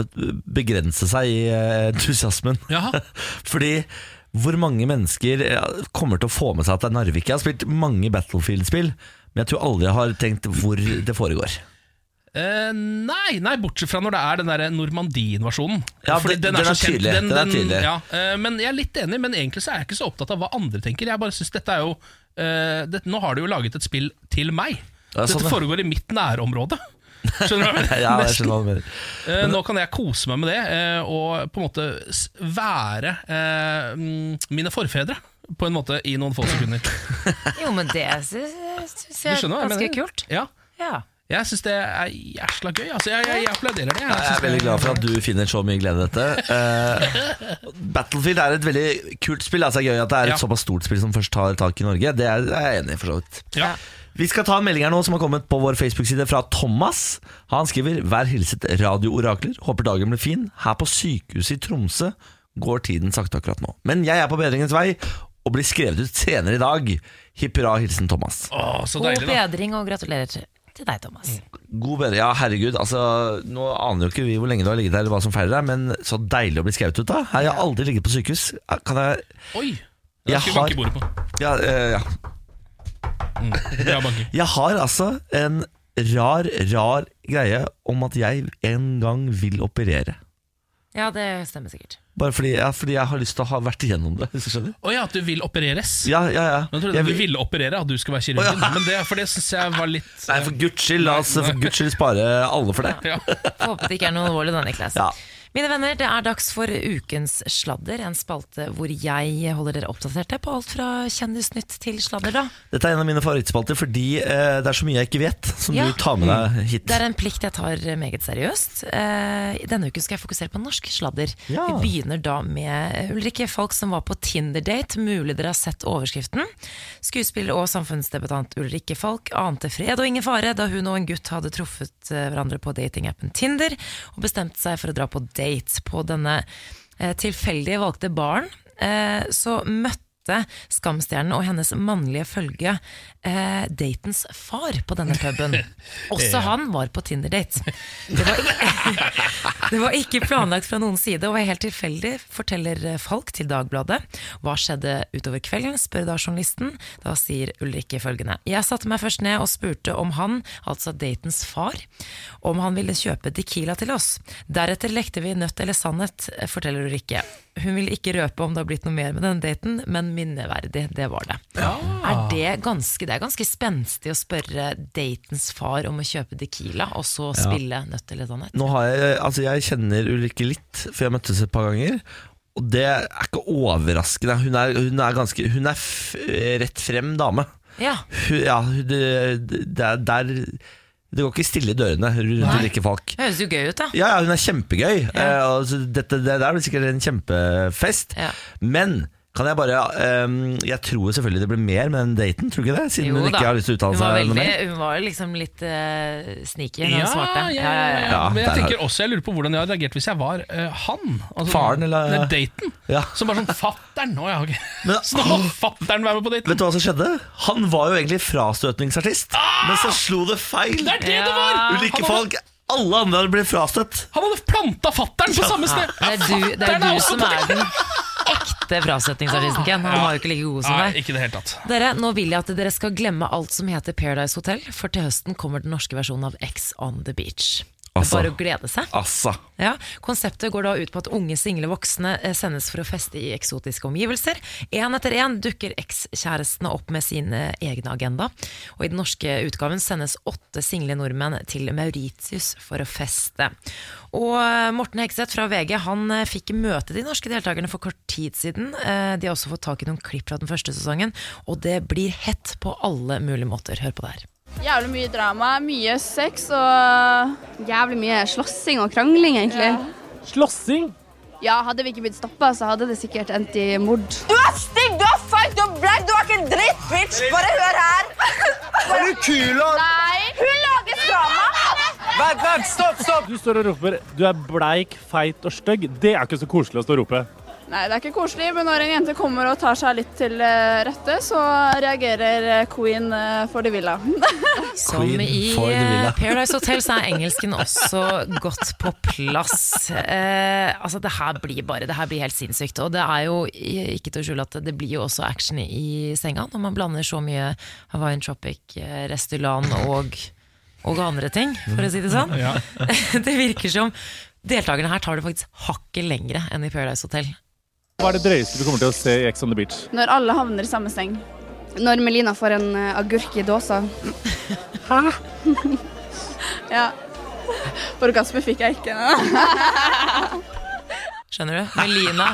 eh, begrense seg i eh, entusiasmen. Jaha. Fordi hvor mange mennesker eh, kommer til å få med seg at det er Narvik? Jeg har spilt mange Battlefield-spill, men jeg tror aldri jeg har tenkt hvor det foregår. Uh, nei, nei, bortsett fra når det er den der Normandie-invasjonen. Ja, den- den er så kjent. tydelig, den er tydelig. Ja, uh, men jeg er litt enig, men egentlig så er jeg ikke så opptatt av hva andre tenker. Jeg bare synes dette er jo eh, dette, Nå har du jo laget et spill til meg. Ja, sånn, dette foregår i mitt nærområde. Skjønner du hva jeg mener? Ja, jeg skjønner hva du. Eh, nå kan jeg kose meg med det, uh, og på en måte være eh, mm, mine forfedre. På en måte i noen få sekunder. Jo, men det syns jeg er ganske kult. Ja, Ja. Jeg syns det er jæsla gøy. Altså, jeg, jeg, jeg applauderer det. Jeg jeg er veldig glad for at du finner så mye glede i dette. Uh, Battlefield er et veldig kult spill. Altså, det er gøy at det er et Ja. såpass stort spill som først tar tak i Norge. Det er, er jeg enig i, for så vidt. Ja. Vi skal ta en melding her nå som har kommet på vår Facebook-side fra Thomas. Han skriver 'Vær hilset radioorakler'. Håper dagen blir fin. Her på sykehuset i Tromsø går tiden sakte akkurat nå. Men jeg er på bedringens vei og blir skrevet ut senere i dag. Hipp hurra, hilsen Thomas. Åh, så God deilig, da. bedring og gratulerer til, deg, Thomas. God bedre. Ja, herregud. Altså, nå aner jo ikke vi hvor lenge du har ligget der, eller hva som feiler deg, men så deilig å bli skrevet ut da. Jeg har aldri ligget på sykehus. Kan jeg Oi! Jeg Jeg har- bordet på. Ja, uh, ja. Mm. Jeg har altså en rar, rar greie om at jeg en gang vil operere. Ja, det stemmer sikkert. Bare fordi, ja, fordi jeg har lyst til å ha vært igjennom det, hvis du skjønner? Å ja, at du vil opereres? Ja, ja, ja. Nå trodde jeg Jeg at du ville operere, at du skulle være kirurgen. Oh, ja. Men det, for det syns jeg var litt Nei, for guds skyld, la oss for guds skyld spare alle for det. ja. Håper det ikke er noe alvorlig da, Niklas. Ja. Mine venner, det er dags for Ukens sladder, en spalte hvor jeg holder dere oppdaterte på alt fra kjendisnytt til sladder. da. Dette er en av mine favorittspalter fordi eh, det er så mye jeg ikke vet, som Ja. du tar med deg hit. Det er en plikt jeg tar meget seriøst. Eh, denne uken skal jeg fokusere på norsk sladder. Ja. Vi begynner da med Ulrikke Falk som var på Tinder-date. Mulig dere har sett overskriften. Skuespiller og samfunnsdebutant Ulrikke Falk ante fred og ingen fare da hun og en gutt hadde truffet eh, hverandre på datingappen Tinder og bestemte seg for å dra på date. På denne eh, tilfeldig valgte baren, eh, så møtte Skamstjernen og hennes mannlige følge eh, datens far på denne puben. Også han var på Tinder-date. Det, var ikke- det var ikke planlagt fra noen side og var helt tilfeldig, forteller Falk til Dagbladet. Hva skjedde utover kvelden, spør da journalisten. Da sier Ulrikke følgende. Jeg satte meg først ned og spurte om han, altså datens far, om han ville kjøpe Tequila til oss. Deretter lekte vi nødt eller sannhet, forteller Ulrikke. Hun vil ikke røpe om det har blitt noe mer med denne daten, men minneverdig, det var det. Er det, ganske, det er ganske spenstig å spørre datens far om å kjøpe Dequila, og så spille nødt eller sannhet. Nå har jeg, altså jeg kjenner Ulrikke litt, for jeg møttes et par ganger. Og det er ikke overraskende. Hun er, hun er, ganske, hun er rett frem dame. Ja, Hun, ja, det, det, er der, det går ikke stille i dørene rundt Ulrikke Falk. høres jo gøy ut, da. Ja, ja, hun er kjempegøy. Eh, altså, dette, det der blir sikkert en kjempefest. Ja. Men kan jeg bare um, Jeg tror selvfølgelig det blir mer med den daten, tror du ikke det? Siden hun ikke da. har lyst til å uttale seg noe veldig, mer. hun var liksom litt uh, sneaky når Ja, hun svarte. ja, ja, ja, Ja, Men jeg tenker også, jeg lurer på hvordan jeg hadde reagert hvis jeg var uh, han. Altså, Faren, eller- Nei, daten. Ja. Som bare sånn Fatter'n! Å ja, ok. Men- Så nå må fatter'n være med på daten! Vet du hva som skjedde? Han var jo egentlig frastøtningsartist, men så slo det feil. Det er det det var! Ulike folk alle andre hadde blitt frastøtt. han hadde planta fatter'n på samme sted! Det er du, det er du som er den ekte frasetningsartisten Ken. Han var jo ikke like god som Nei, deg. ikke i det hele tatt. Dere, nå vil jeg at dere skal glemme alt som heter Paradise Hotel, for til høsten kommer den norske versjonen av X on the Beach. Altså. Bare å glede seg. Altså. Ja, Konseptet går da ut på at unge single voksne eh, sendes for å feste i eksotiske omgivelser. Én etter én dukker ekskjærestene opp med sin egne egen agenda. Og I den norske utgaven sendes åtte single nordmenn til Mauritius for å feste. Og eh, Morten Hegseth fra VG han eh, fikk møte de norske deltakerne for kort tid siden. Eh, De har også fått tak i noen klipp fra den første sesongen, og det blir hett på alle mulige måter. Hør på det her. Jævlig mye drama, mye sex og Jævlig mye slåssing og krangling, egentlig. Slåssing? Ja, hadde vi ikke blitt stoppa, så hadde det sikkert endt i mord. Du er stygg, du er feig, du er black, du er ikke en dritt, bitch! Bare hør her. Er du kul, da? Nei! Hun lager drama. Vent, vent, stopp, stopp! Du står og roper du er bleik, feit og stygg. Det er ikke så koselig å stå og rope. Nei, det er ikke koselig, men når en jente kommer og tar seg litt til eh, rette, så reagerer eh, queen eh, for de villa. Som Queen i the Paradise Hotel så er engelsken også godt på plass. Eh, altså Det her blir bare Det her blir helt sinnssykt. Og det er jo ikke til å skjule at det blir jo også action i senga når man blander så mye Hawaiian Tropic, Restylan og, og andre ting, for å si det sånn. Det virker som deltakerne her tar det faktisk hakket lengre enn i Paradise Hotel. Hva er det drøyeste du kommer til å se i Ex on the Beach? Når alle havner i samme seng. Når Melina får en uh, agurk i dåsa. Ja. Orgasme fikk jeg ikke. Skjønner du? Melina,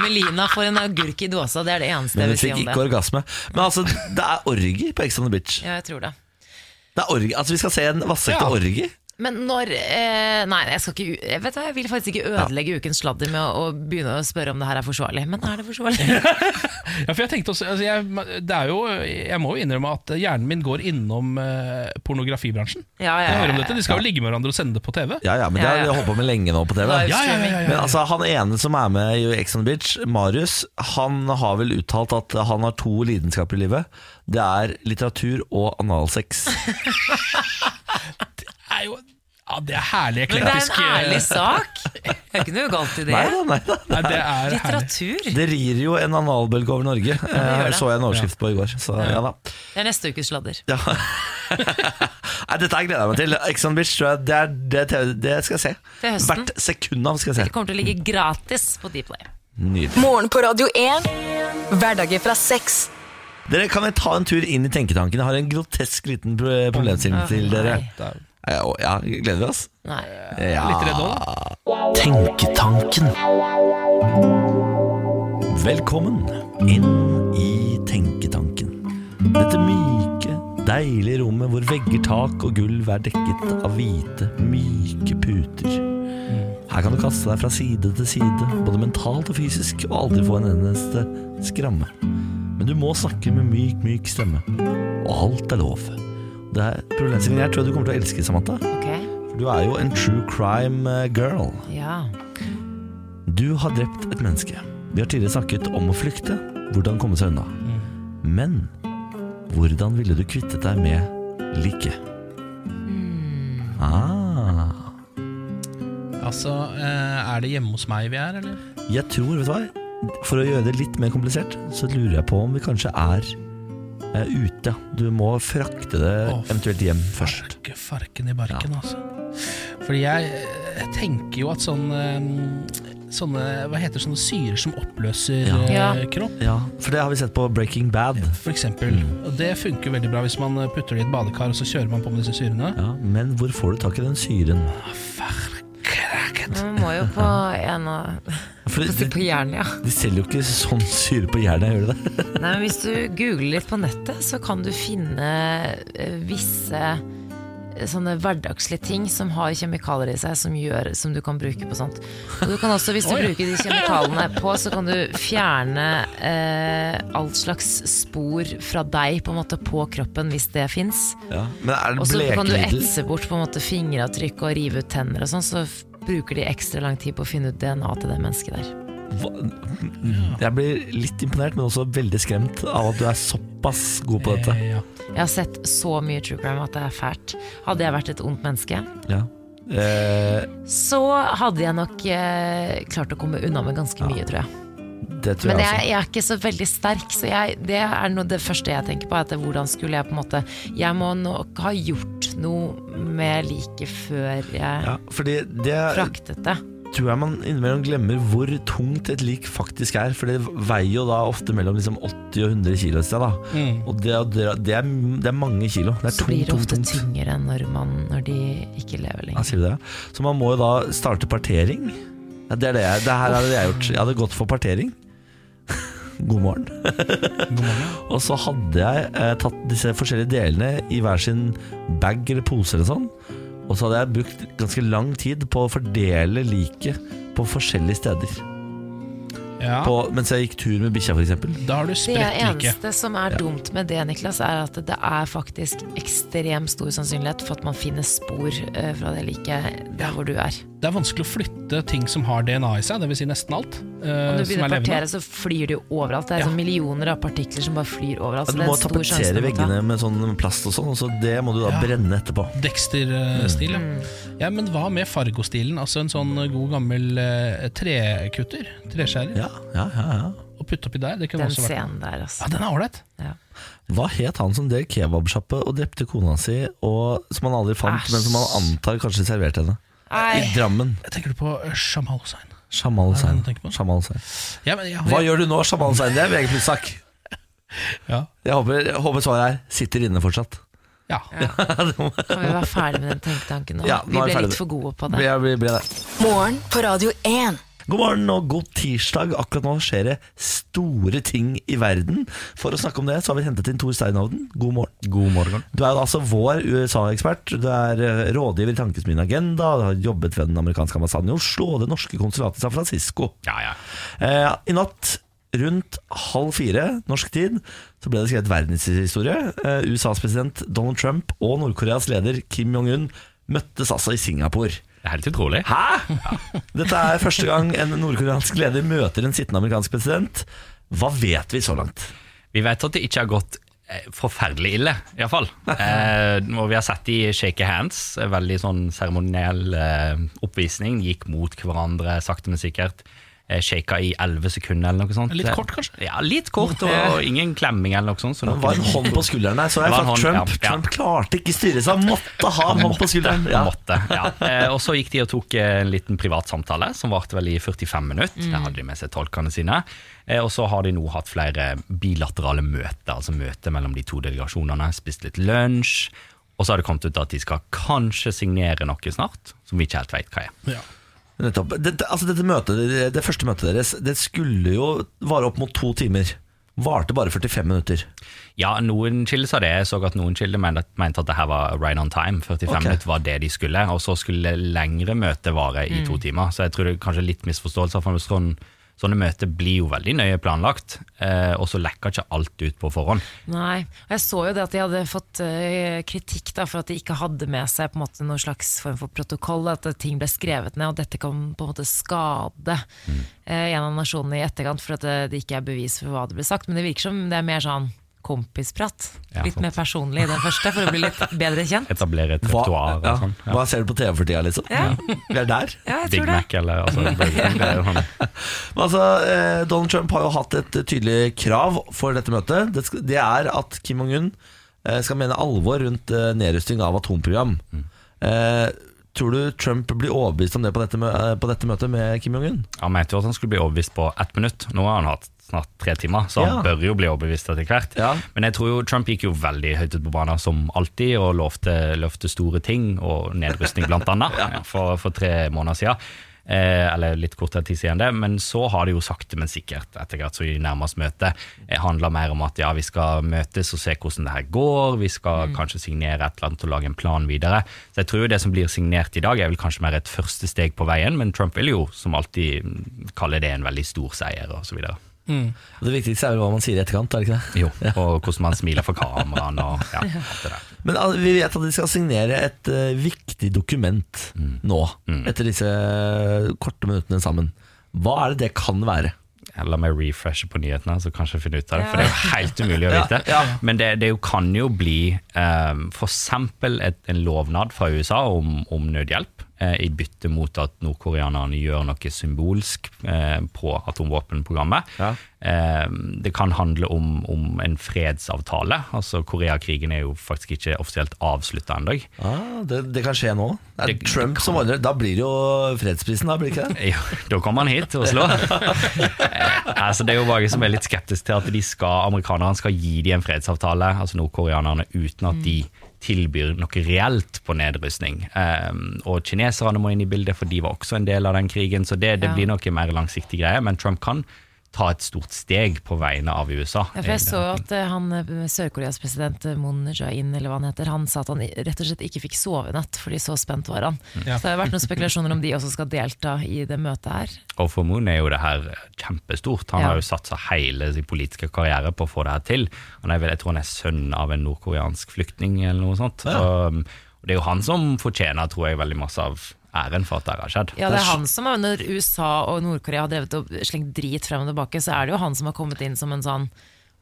Melina får en agurk i dåsa, det er det eneste jeg vil si om det. Men hun fikk ikke orgasme. Men altså, det er orgi på Ex on the Beach. Ja, jeg tror det. Det er orgi. Altså, vi skal se en vassekte Ja. orgi. Men når eh, Nei, jeg, skal ikke, jeg, vet hva, jeg vil faktisk ikke ødelegge ukens sladder med å, å begynne å spørre om det her er forsvarlig. Men er det forsvarlig? Ja, for jeg tenkte også altså jeg, det er jo, jeg må jo innrømme at hjernen min går innom eh, pornografibransjen. Ja, ja, ja, ja, dette, De skal jo ligge med hverandre og sende det på TV. Ja, ja, men det har vi holdt på med lenge nå på TV. Live Ja, ja, ja, ja, ja. Men altså, han ene som er med i Ex on the Beach, Marius, han har vel uttalt at han har to lidenskaper i livet. Det er litteratur og analsex. Det er jo ja, det er herlig eklektisk. Men det er en ærlig sak. Det er ikke noe galt i det. Nei da, nei da. Nei, det er herlig. Det rir jo en analbølge over Norge, gjør eh, det. så jeg en overskrift på i går. Så ja da. Det er neste ukes sladder. Ja. Nei, dette her gleder jeg meg til. Ex on Beach tror jeg det, er, det, er det skal jeg se. Til høsten. Hvert sekund av skal jeg se. Det kommer til å ligge gratis på Dplay. Nydelig. Morgen på Radio 1. Hverdager fra seks. Dere, Kan vi ta en tur inn i tenketanken? Jeg har en grotesk liten pro- problemstilling til dere. nei. Ja, gleder vi oss? Nei. Ja. Litt redd òg, da. Tenketanken. Velkommen inn i Tenketanken. Dette myke, deilige rommet hvor vegger, tak og gulv er dekket av hvite, myke puter. Her kan du kaste deg fra side til side, både mentalt og fysisk, og aldri få en eneste skramme. Men du må snakke med myk, myk stemme. Og alt er lov. Det er problemstillingen jeg tror du kommer til å elske, Samantha. Okay. For du er jo en true crime eh, girl. Ja. Du har drept et menneske. Vi har tidligere snakket om å flykte, hvordan komme seg unna. Men hvordan ville du kvittet deg med liket? Ah. Altså, eh, er det hjemme hos meg vi er, eller? Jeg tror, vet du hva For å gjøre det litt mer komplisert Så lurer jeg på om vi kanskje er ute Du må frakte det Åh, eventuelt hjem først Farke, farken i barken, altså. Fordi jeg, jeg tenker jo at sånn eh, Sånne, hva heter sånne syrer som oppløser Ja. eh, kropp, Ja, for det har vi sett på Breaking Bad for eksempel. Og det funker veldig bra hvis man putter det i et badekar, og så kjører man på med disse syrene. ja, Men hvor får du tak i den syren? Man må jo på en av For det, de, på hjernen, ja. de selger jo ikke sånn syre på hjernen, gjør de det? Nei, men Hvis du googler litt på nettet, så kan du finne eh, visse eh, sånne hverdagslige ting som har kjemikalier i seg som, gjør, som du kan bruke på sånt. Og du kan også, hvis du bruker de kjemikaliene på, så kan du fjerne eh, alt slags spor fra deg på en måte på kroppen, hvis det fins. Ja. Og så kan du etse bort på en måte fingeravtrykk og rive ut tenner og sånn, så bruker de ekstra lang tid på å finne ut DNA til det mennesket der. Hva- Jeg blir litt imponert, men også veldig skremt av at du er såpass god på dette. Eh, ja. Jeg har sett så mye true crime at det er fælt. Hadde jeg vært et ondt menneske, Ja. Eh, så hadde jeg nok eh, klart å komme unna med ganske mye, tror jeg. Det tror Men jeg jeg, også. jeg er ikke så veldig sterk, så jeg, det er noe, det første jeg tenker på. At det, hvordan skulle jeg på en måte Jeg må nok ha gjort noe med liket før jeg Ja, fordi det fraktet det. tror jeg man innimellom glemmer hvor tungt et lik faktisk er. For det veier jo da ofte mellom liksom 80 og 100 kilo et sted. Da. Mm. Og det, det, det, er, det er mange kilo. Det er Så blir det ofte tungt. tyngre når, man, når de ikke lever Ja, lenger. sier du det? Så man må jo da starte partering. Ja, det er det jeg, det her hadde jeg gjort. Jeg hadde gått for partering. God morgen. God morgen. Og så hadde jeg eh, tatt disse forskjellige delene i hver sin bag eller pose eller sånn. Og så hadde jeg brukt ganske lang tid på å fordele liket på forskjellige steder. Ja, På, mens jeg gikk tur med bikkja, f.eks. da har du Det spredt like. eneste som er dumt med det, Niklas, er at det er faktisk ekstremt stor sannsynlighet for at man finner spor eh, fra det liket der hvor du er. Det er vanskelig å flytte ting som har DNA i seg, dvs. Si nesten alt. Uh, Om du som begynner er å partere, så flyr det jo overalt. Det er Ja. sånn millioner av partikler som bare flyr overalt. Ja, du må tapetsere veggene med sånn plast og sånn, og så det må du da Ja. brenne etterpå. Dexter-stil, Mm. ja. ja. Men hva med Fargo-stilen? Altså en sånn god gammel uh, trekutter? Treskjærer? Ja, ja, ja, ja. Og putte oppi der? Det kunne Den også vært scenen der, altså. Ja, den er ålreit. Ja. Hva het han som drev kebabsjappe og drepte kona si, og som han aldri fant, Æsj. men som han antar kanskje serverte henne? I Drammen. Jeg tenker du på eh, Shamal Hussein? Jamal Er Hussein. han? Jamal Hussein. Ja, men, ja, Hva gjør du nå, Jamal Hussein? Det er VG pluss-sak. Ja. Jeg håper, jeg håper svaret er sitter inne fortsatt. ja. kan vi være ferdig med den tenketanken nå? Ja, nå vi ble litt for gode på det. Blir, vi ble det. Morgen på Radio 1. God morgen og god tirsdag. Akkurat nå skjer det store ting i verden. For å snakke om det, så har vi hentet inn Tor Steinhovden. God morgen. God morgen. Du er altså vår USA-ekspert. Du er eh, rådgiver i Tankesmien Agenda. Du har jobbet ved den amerikanske ambassaden i Oslo og det norske konsulatet i San Francisco. Ja, ja. Eh, I natt rundt halv fire norsk tid så ble det skrevet verdenshistorie. Eh, USAs president Donald Trump og Nord-Koreas leder Kim Jong-un møttes altså i Singapore. Det er helt utrolig. Hæ?! Dette er første gang en nordkoreansk leder møter en sittende amerikansk president. Hva vet vi så langt? Vi vet at det ikke har gått eh, forferdelig ille, iallfall. Eh, og vi har sett de shake hands, veldig sånn seremoniell eh, oppvisning. Gikk mot hverandre sakte, men sikkert. Eh, Shaka i elleve sekunder eller noe sånt. Litt kort, kanskje? Ja, litt kort, og, og ingen klemming eller noe sånt. Så Det var en hånd på skulderen der. Så jeg for hånd, Trump, ja, ja. Trump klarte ikke styre seg, han måtte ha en hånd på skulderen. Ja. Ja. Måtte, ja. Eh, og så gikk de og tok eh, en liten privatsamtale som varte vel i 45 minutter. Der hadde de med seg tolkene sine. Eh, og så har de nå hatt flere bilaterale møter, altså møter mellom de to delegasjonene. Spist litt lunsj. Og så har det kommet ut at de skal kanskje signere noe snart, som vi ikke helt vet hva er. Ja. Nettopp. Dette, altså dette møtet, det, det første møtet deres Det skulle jo vare opp mot to timer. Varte bare 45 minutter. Ja, noen kilder sa det. Jeg så at noen kilder mente mente at det her var right on time. 45 okay. minutter var det de skulle, og så skulle lengre møte vare i to timer. Så jeg tror det er kanskje litt misforståelser. For sånn, sånne møter blir jo veldig nøye planlagt, eh, og så lekker ikke alt ut på forhånd. Nei, og jeg så jo det at de hadde fått eh, kritikk da, for at de ikke hadde med seg på en måte noen slags form for protokoll, at ting ble skrevet ned, og dette kan på en måte skade eh, en av nasjonene i etterkant, for at det, det ikke er bevis for hva det ble sagt. Men det virker som det er mer sånn kompisprat. Ja, litt sant. mer personlig i den første, for å bli litt bedre kjent. Etablere et Hva, repertoar ja, sånn. Ja. hva ser du på TV for tida, liksom? Ja. Vi er der. Ja, jeg Big tror det. Mac eller altså, sånn. Men altså, eh, Donald Trump har jo hatt et tydelig krav for dette møtet. Det, skal, det er at Kim Jong-un eh, skal mene alvor rundt eh, nedrusting av atomprogram. Eh, tror du Trump blir overbevist om det på dette, på dette møtet med Kim Jong-un? Han mente jo at han skulle bli overbevist på ett minutt. Nå har han hatt snart tre timer, så han Ja. bør jo bli overbevist etter hvert. Ja. Men jeg tror jo Trump gikk jo veldig høyt ut på banen som alltid, og lovte, lovte store ting, og nedrustning blant annet, for, for tre måneder siden. Eh, eller litt kortere tid siden det, men så har det jo sakte, men sikkert etter hvert så i nærmest møte møtet, eh, handler mer om at ja, vi skal møtes og se hvordan det her går, vi skal kanskje signere et eller annet og lage en plan videre. Så jeg tror jo det som blir signert i dag er vel kanskje mer et første steg på veien, men Trump vil jo som alltid mm, kalle det en veldig stor seier og så videre. Og Det viktigste er vel hva man sier i etterkant, er det ikke det? Jo, og hvordan man smiler for kameraet og ja, alt det der. Men vi vet at de skal signere et uh, viktig dokument nå, etter disse eh, korte minuttene sammen. Hva er det det kan være? La meg refreshe på nyhetene, så kanskje finne ut av det. For det er jo helt umulig å vite. ja. Men det, det jo kan jo bli um, f.eks. en lovnad fra USA om, om nødhjelp, eh, i bytte mot at nordkoreanerne gjør noe symbolsk eh, på atomvåpenprogrammet. Ja. Eh, det kan handle om, om en fredsavtale. Altså Koreakrigen er jo faktisk ikke offisielt avslutta ennå. Ah, det, det kan skje nå. Er Det- Trump det som ordner. Da blir det jo fredsprisen, da blir det ikke det? Jo, da kommer han hit til Oslo. Eh, altså, det er jo mange som er litt skeptiske til at de skal, amerikanerne skal gi dem en fredsavtale, altså nordkoreanerne, uten at de tilbyr noe reelt på nedrustning. Um, og kineserne må inn i bildet, for de var også en del av den krigen, så det, det blir noe mer langsiktig greie. Men Trump kan ta et stort steg på vegne av USA. Ja, for jeg så at eh, han, eh, Sør-Koreas president eh, Moon Jae-in, eller hva han heter, han sa at han rett og slett ikke fikk sove i natt, fordi så spent var han. Ja. Så det har vært noen spekulasjoner om de også skal delta i det møtet her. Og for Moon er jo det her kjempestort. Han Ja. har jo satsa hele sin politiske karriere på å få det her til. Han er vel, jeg tror han er sønn av en nordkoreansk flyktning eller noe sånt. Og, og det er jo han som fortjener, tror jeg, veldig masse av æren for at det har skjedd. Ja, det er han som, har- Når USA og Nord-Korea har drevet og slengt drit frem og tilbake, så er det jo han som har kommet inn som en sånn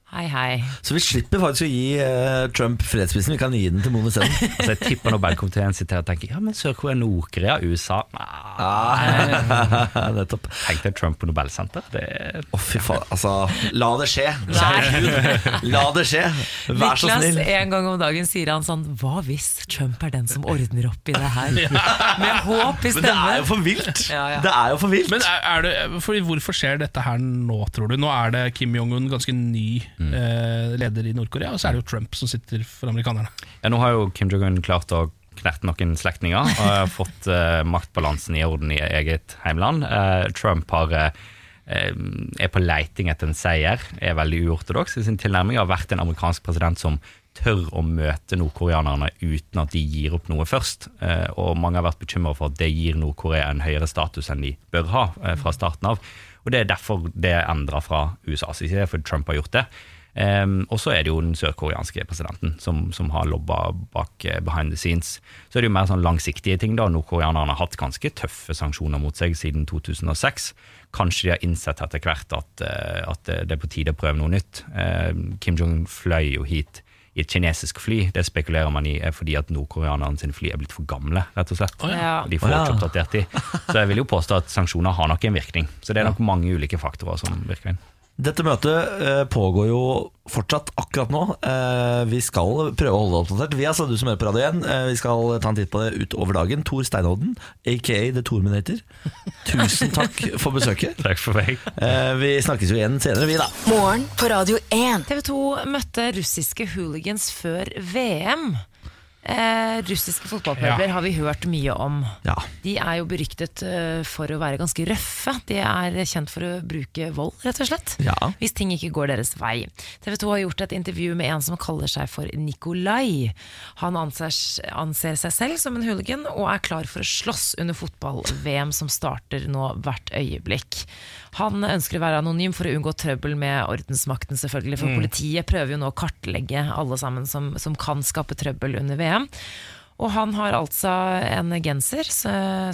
hei, hei. Så vi slipper faktisk å gi eh, Trump fredsprisen. Vi kan gi den til Moen isteden. Altså, jeg tipper Nobelkomiteen sitter her og tenker ja, men Sør-Korea, Nord-Korea, USA Ah, Nettopp. Tenk deg Trump på Nobelsenter. Å, er Å, fy faen. Altså, la det skje. Kjære la det skje. Vær så Niklas, snill. en gang om dagen sier han sånn Hva hvis Trump er den som ordner opp i det her? Med håp i Men det er stemmen. jo for vilt. Ja, ja. Det er jo for vilt. Men er, er det, for, Hvorfor skjer dette her nå, tror du? Nå er det Kim Jong-un, ganske ny eh, leder i Nord-Korea, og så er det jo Trump som sitter for amerikanerne. Ja, nå har jo Kim Jong-un klart å knerte noen slektninger og har fått eh, maktbalansen i orden i eget heimland. Eh, Trump har, eh, er på leiting etter en seier, er veldig uortodoks i sin tilnærming. Har vært en amerikansk president som tør å møte nordkoreanerne uten at de gir opp noe først. Eh, og mange har vært bekymret for at det gir Nord-Korea en høyere status enn de bør ha eh, fra starten av. Og det er derfor det er endra fra USAs side, for Trump har gjort det. Um, og så er det jo den sørkoreanske presidenten som, som har lobba bak uh, behind the scenes. Så er det jo mer sånn langsiktige ting. da. Nordkoreanerne har hatt ganske tøffe sanksjoner mot seg siden 2006. Kanskje de har innsett etter hvert at, uh, at det er på tide å prøve noe nytt. Uh, Kim Jong fløy jo hit i et kinesisk fly. Det spekulerer man i er fordi at nordkoreanerne sine fly er blitt for gamle. rett og slett. Ja. De får ikke oppdatert de. Så jeg vil jo påstå at sanksjoner har nok en virkning. Så det er nok mange ulike faktorer som virker inn. Dette møtet eh, pågår jo fortsatt akkurat nå. Eh, vi skal prøve å holde det oppdatert. Vi altså, du som hører på Radio 1, eh, vi skal ta en titt på det utover dagen. Tor Steinodden, aka The Torminator. Tusen takk for besøket. Takk for meg. Eh, vi snakkes jo igjen senere, vi da. Morgen på Radio 1. TV 2 møtte russiske hooligans før VM. Eh, russiske fotballpubber Ja. har vi hørt mye om. Ja. De er jo beryktet eh, for å være ganske røffe. De er kjent for å bruke vold, rett og slett. Ja. Hvis ting ikke går deres vei. TV 2 har gjort et intervju med en som kaller seg for Nikolai. Han anser, anser seg selv som en hooligan og er klar for å slåss under fotball-VM som starter nå hvert øyeblikk. Han ønsker å være anonym for å unngå trøbbel med ordensmakten, selvfølgelig. For Mm. politiet prøver jo nå å kartlegge alle sammen som, som kan skape trøbbel under VM. Og han har altså en genser,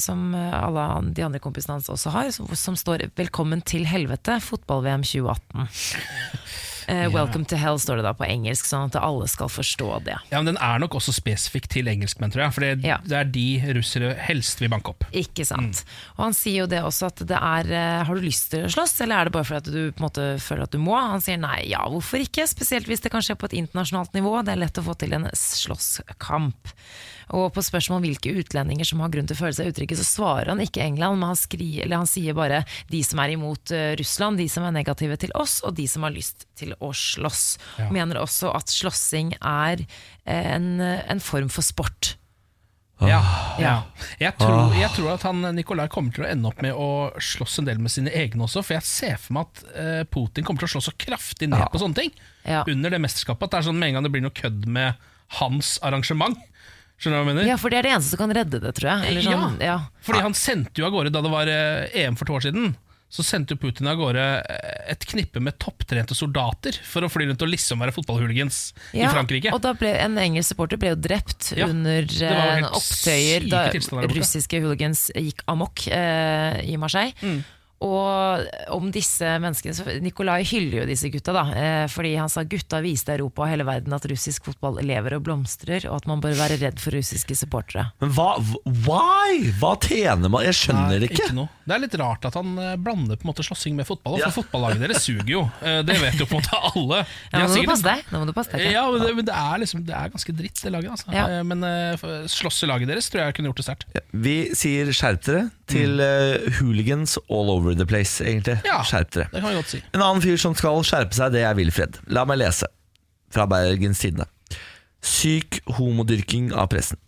som alle de andre kompisene hans også har, som står 'Velkommen til helvete, fotball-VM 2018'. Eh, Welcome to hell står det da på engelsk, sånn at alle skal forstå det. Ja, men Den er nok også spesifikk til engelskmenn, tror jeg. For det, det er de russere helst vil banke opp. Ikke sant. Og han sier jo det også at det er eh, Har du lyst til å slåss, eller er det bare fordi du på en måte føler at du må? Han sier nei, ja, hvorfor ikke? Spesielt hvis det kan skje på et internasjonalt nivå. Det er lett å få til en slåsskamp. Og på spørsmål om hvilke utlendinger som har grunn til å føle seg utrygge, så svarer han ikke England, men han, skriver, eller han sier bare de som er imot eh, Russland, de som er negative til oss, og de som har lyst til å slåss. Ja. Mener også at slåssing er eh, en, en form for sport. Ja, ja. Jeg, tror, Ah. jeg tror at han Nikolai kommer til å ende opp med å slåss en del med sine egne også. For jeg ser for meg at eh, Putin kommer til å slå så kraftig ned på sånne ting under det mesterskapet. At det er sånn med en gang det blir noe kødd med hans arrangement. Skjønner du hva jeg mener? Ja, for det er det eneste som kan redde det, tror jeg. Eller sånn, ja. Fordi han sendte jo av gårde da det var eh, EM for to år siden. Så sendte jo Putin av gårde eh, et knippe med topptrente soldater for å fly rundt og liksom være fotballhooligans i Ja, Frankrike. Og da ble En engelsk supporter ble jo drept Ja, under eh, opptøyer da russiske hooligans gikk amok eh, i Marseille. Mm. Og om disse menneskene så Nikolai hyller jo disse gutta, da. Eh, fordi han sa gutta viste Europa og hele verden at russisk fotball lever og blomstrer, og at man bør være redd for russiske supportere. Men hva, why? Hva tjener man? Jeg skjønner det ikke. noe. Det er litt rart at han eh, blander på en måte slåssing med fotball. Ja. For fotballaget deres suger jo. Eh, Det vet jo på en måte alle. Ja, nå må du sikkert- passe deg. Nå må du passe deg. Ja, men det, men det er liksom Det er ganske dritt, det laget. Altså. Ja. Men slåsselaget deres tror jeg kunne gjort det sterkt. Vi sier skjerp dere til mm. hooligans all over the place, egentlig. Ja, skjerp dere. Det kan vi godt si. En annen fyr som skal skjerpe seg, det er Wilfred. La meg lese fra Bergens Tidende. Syk homodyrking av pressen.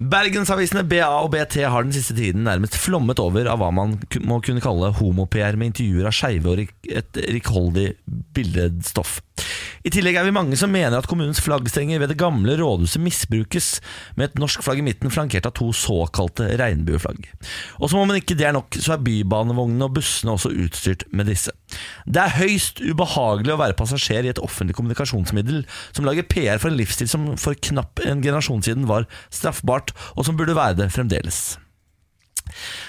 Bergensavisene BA og BT har den siste tiden nærmest flommet over av hva man må kunne kalle homo-PR med intervjuer av skeive og et rikholdig billedstoff. I tillegg er vi mange som mener at kommunens flaggstenger ved det gamle rådhuset misbrukes, med et norsk flagg i midten flankert av to såkalte regnbueflagg. Og som om ikke det er nok, så er bybanevognene og bussene også utstyrt med disse. Det er høyst ubehagelig å være passasjer i et offentlig kommunikasjonsmiddel som lager PR for en livsstil som for knapp en generasjon siden var straffbart, og som burde være det fremdeles.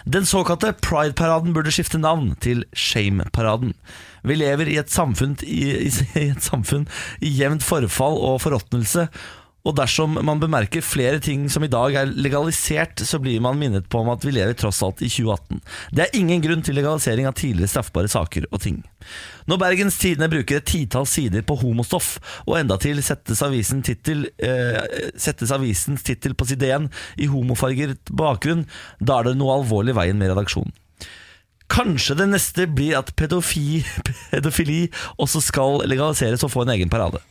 Den såkalte Pride-paraden burde skifte navn til Shame-paraden. Vi lever i et samfunn i, i, i et samfunn i jevnt forfall og forråtnelse, og dersom man bemerker flere ting som i dag er legalisert, så blir man minnet på om at vi lever tross alt i 2018. Det er ingen grunn til legalisering av tidligere straffbare saker og ting. Når Bergens Tidende bruker et titalls sider på homostoff, og endatil settes, avisen tittel, eh, settes avisens tittel på side 1 i homofarget bakgrunn, da er det noe alvorlig veien med redaksjonen. Kanskje det neste blir at pedofi, pedofili også skal legaliseres og få en egen parade.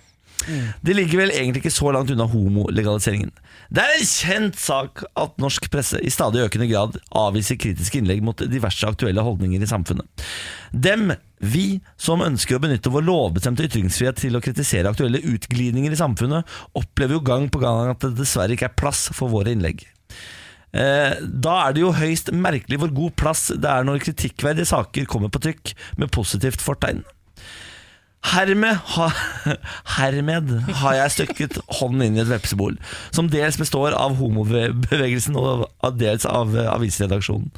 Det ligger vel egentlig ikke så langt unna homolegaliseringen. Det er en kjent sak at norsk presse i stadig økende grad avviser kritiske innlegg mot diverse aktuelle holdninger i samfunnet. Dem, vi som ønsker å benytte vår lovbestemte ytringsfrihet til å kritisere aktuelle utglidninger i samfunnet, opplever jo gang på gang at det dessverre ikke er plass for våre innlegg. Eh, Da er det jo høyst merkelig hvor god plass det er når kritikkverdige saker kommer på trykk med positivt fortegn. Hermed, ha, hermed har jeg stykket hånden inn i et vepsebol, som dels består av homobevegelsen og dels av eh, avisredaksjonen.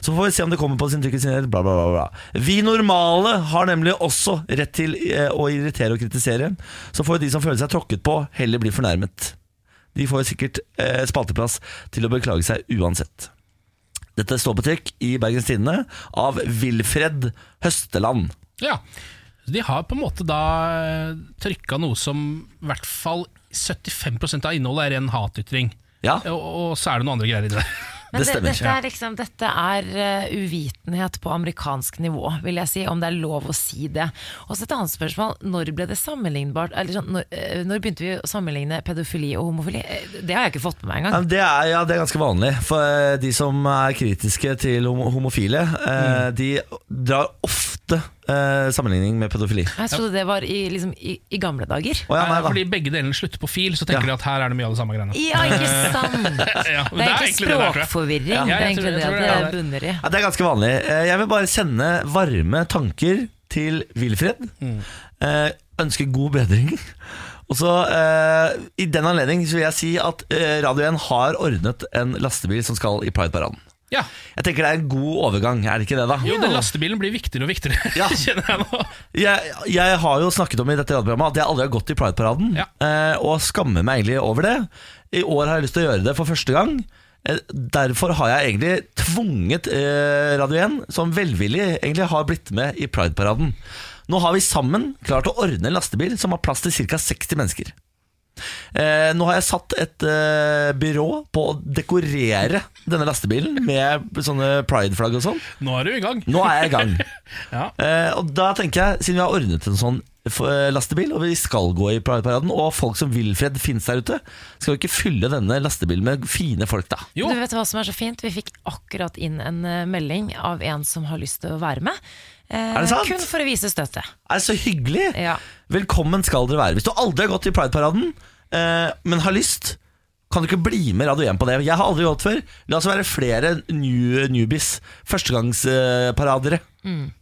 Så får vi se om det kommer på sin trykk sin bla, bla, bla. Vi normale har nemlig også rett til eh, å irritere og kritisere, så får de som føler seg tråkket på, heller bli fornærmet. De får sikkert eh, spalteplass til å beklage seg uansett. Dette står på trykk i Bergens Tidende av Wilfred Høsteland. Ja, De har på en måte da trykka noe som i hvert fall 75% av innholdet er ren hatytring. Ja. Og, og så er det noen andre greier i det. Men Det stemmer. Dette er, liksom, dette er eh, uvitenhet på amerikansk nivå, vil jeg si, om det er lov å si det. Og så et annet spørsmål, når ble det sammenlignbart eller sånn, når, eh, når begynte vi å sammenligne pedofili og homofili? Eh, Det har jeg ikke fått med meg engang. men Det er, ja, det er ganske vanlig. For eh, de som er kritiske til homo- homofile, mm. de drar ofte eh, sammenligning med pedofili. Jeg trodde det var i, liksom, i, i gamle dager. Å, ja, nei, da. Fordi begge delene slutter på fil, så tenker de at her er det mye av det samme greiene. Ja, ikke sant? Ja, men Det er egentlig det der, tror jeg. språkforvirring. Ja, det er egentlig jeg det tror det, det er det. bunner i. Ja, det er ganske vanlig. Eh, Jeg vil bare sende varme tanker til Wilfred. Eh, ønske god bedring. Og så eh, I den anledning så vil jeg si at eh, Radio 1 har ordnet en lastebil som skal i Pride-paraden. Ja. Jeg tenker det er en god overgang, er det ikke det, da? Jo, den lastebilen blir viktigere og viktigere, Ja. kjenner jeg nå. Jeg, jeg har jo snakket om i dette radioprogrammet at jeg aldri har gått i Pride-paraden, Ja. eh, og skammer meg egentlig over det. I år har jeg lyst til å gjøre det for første gang. Eh, Derfor har jeg egentlig tvunget eh, Radio 1, som velvillig egentlig har blitt med i Pride-paraden. Nå har vi sammen klart å ordne en lastebil som har plass til ca. 60 mennesker. Eh, nå har jeg satt et eh, byrå på å dekorere denne lastebilen med sånne pride-flagg og sånn. Nå er du i gang. Nå er jeg i gang. Ja. Eh, og da tenker jeg, siden vi har ordnet en sånn lastebil, og vi skal gå i Pride-paraden, og folk som Wilfred finnes der ute, skal vi ikke fylle denne lastebilen med fine folk, da? Jo. Du vet hva som er så fint? Vi fikk akkurat inn en eh, melding av en som har lyst til å være med. Eh, Er det sant? Kun for å vise støtte. Er det så hyggelig? Ja. Velkommen skal dere være. Hvis du aldri har gått i Pride-paraden, eh, men har lyst, kan du ikke bli med Radio 1 på det? Jeg har aldri gått før. La oss være flere new, newbies, førstegangsparadere.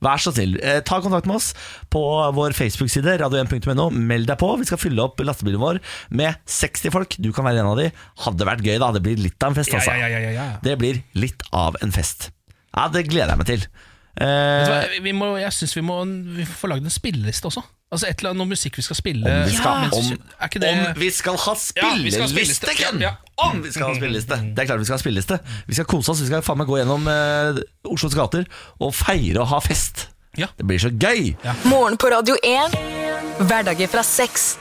Vær så snill, eh, ta kontakt med oss på vår Facebook-side, radio1.no. Meld deg på. Vi skal fylle opp lastebilen vår med 60 folk. Du kan være en av de. Hadde vært gøy, da. Det blir litt av en fest, Ja, altså. ja, ja, ja, ja. Det blir litt av en fest. Ja, det gleder jeg meg til. Vet du hva, Eh, vi må, jeg syns vi må vi får lagd en spilleliste også. Altså et eller annet, Noe musikk vi skal spille. om, vi skal, ja. om, er ikke det om vi skal ha Ja, vi skal ha spilleliste, ja, Ken! Ja. Om vi skal ha spilleliste! Det er klart vi skal ha spilleliste. Vi skal kose oss. Vi skal faen meg gå gjennom eh, Oslos gater og feire og ha fest. Ja. Det blir så gøy! Morgen på Radio 1. Hverdager fra sex.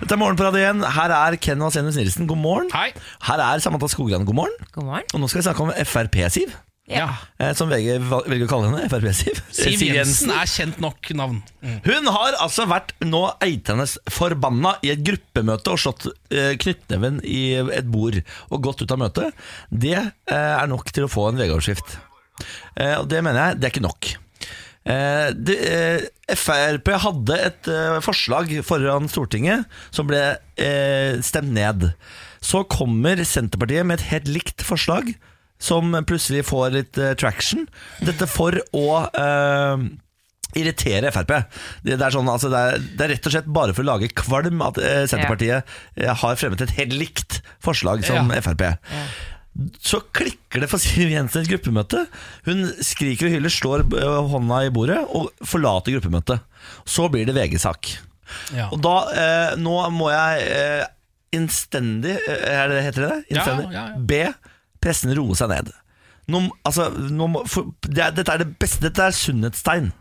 Dette er Morgen på Radio 1. Her er Ken Vasenius Nilsen. God morgen. Hei. Her er Samantha Skogran. God morgen. God morgen. Og nå skal vi snakke om Frp-Siv. Ja. Eh, som VG velger å kalle henne. Frp-Siv. Siv Jensen er kjent nok navn. Mm. Hun har altså vært nå eitende forbanna i et gruppemøte og slått eh, knyttneven i et bord og gått ut av møtet. Det eh, er nok til å få en VG-overskrift. Og det mener jeg, det er ikke nok. Eh, det, eh, Frp hadde et eh, forslag foran Stortinget som ble stemt ned. Så kommer Senterpartiet med et helt likt forslag som plutselig får litt eh, traction. Dette for å eh, irritere Frp. Det, det, er sånn, altså, det, er, det er rett og slett bare for å lage kvalm at eh, Senterpartiet eh, har fremmet et helt likt forslag som. Frp. Så klikker det for Siv Jensen et gruppemøte. Hun skriker og hyller, slår eh, hånda i bordet og forlater gruppemøtet. Så blir det VG-sak. Ja. Og da, eh, nå må jeg eh, innstendig eh, er det, Heter det det? Ja, Innstendig? ja, ja. Be pressen roe seg ned. Nå, altså, nå må, for, det er, dette er det beste, dette er sunnhetstegn.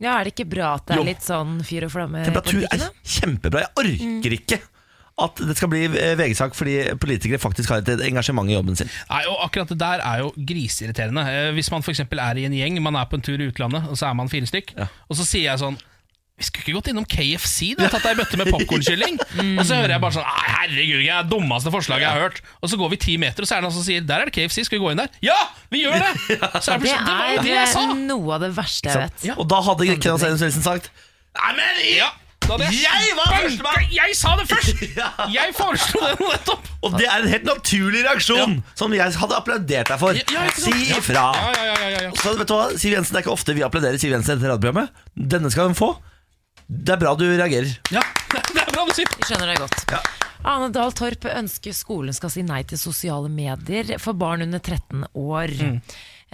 Ja, Er det ikke bra at det Jo. er litt sånn fyr og flamme Temperatur er kjempebra. Jeg orker ikke at det skal bli eh, VG-sak fordi politikere faktisk har et engasjement i jobben sin. Nei, og akkurat det der er jo griseirriterende. Eh, Hvis man f.eks. er i en gjeng, man er på en tur i utlandet, og så er man fire stykk, og så sier jeg sånn vi skulle ikke gått innom KFC da, tatt deg i bøtte med popkornkylling. Og så hører jeg bare sånn herregud, det er det dummeste forslaget jeg har hørt. Og så går vi ti meter, og så er det noen som sier Der er det KFC, skal vi gå inn der? Ja, vi gjør det! Så er det, Det sånn, det er det jeg sa! eh, noe av det verste jeg vet. Og da hadde Kenneth Nilsen sagt Nei, men Ja, da Jeg var førstemann! Jeg sa det først! Jeg foreslo det nettopp! Og det er en helt naturlig reaksjon som jeg hadde applaudert deg for. Ja. Si ifra. Ja, ja, ja, ja, ja. Så vet du hva, Siv Jensen, Det er ikke ofte vi applauderer Siv Jensen etter radioprogrammet. Denne skal hun få. Det er bra du reagerer. Ja, det er bra du sier. Vi skjønner det godt. Ane Dahl Torp ønsker skolen skal si nei til sosiale medier for barn under 13 år. Mm.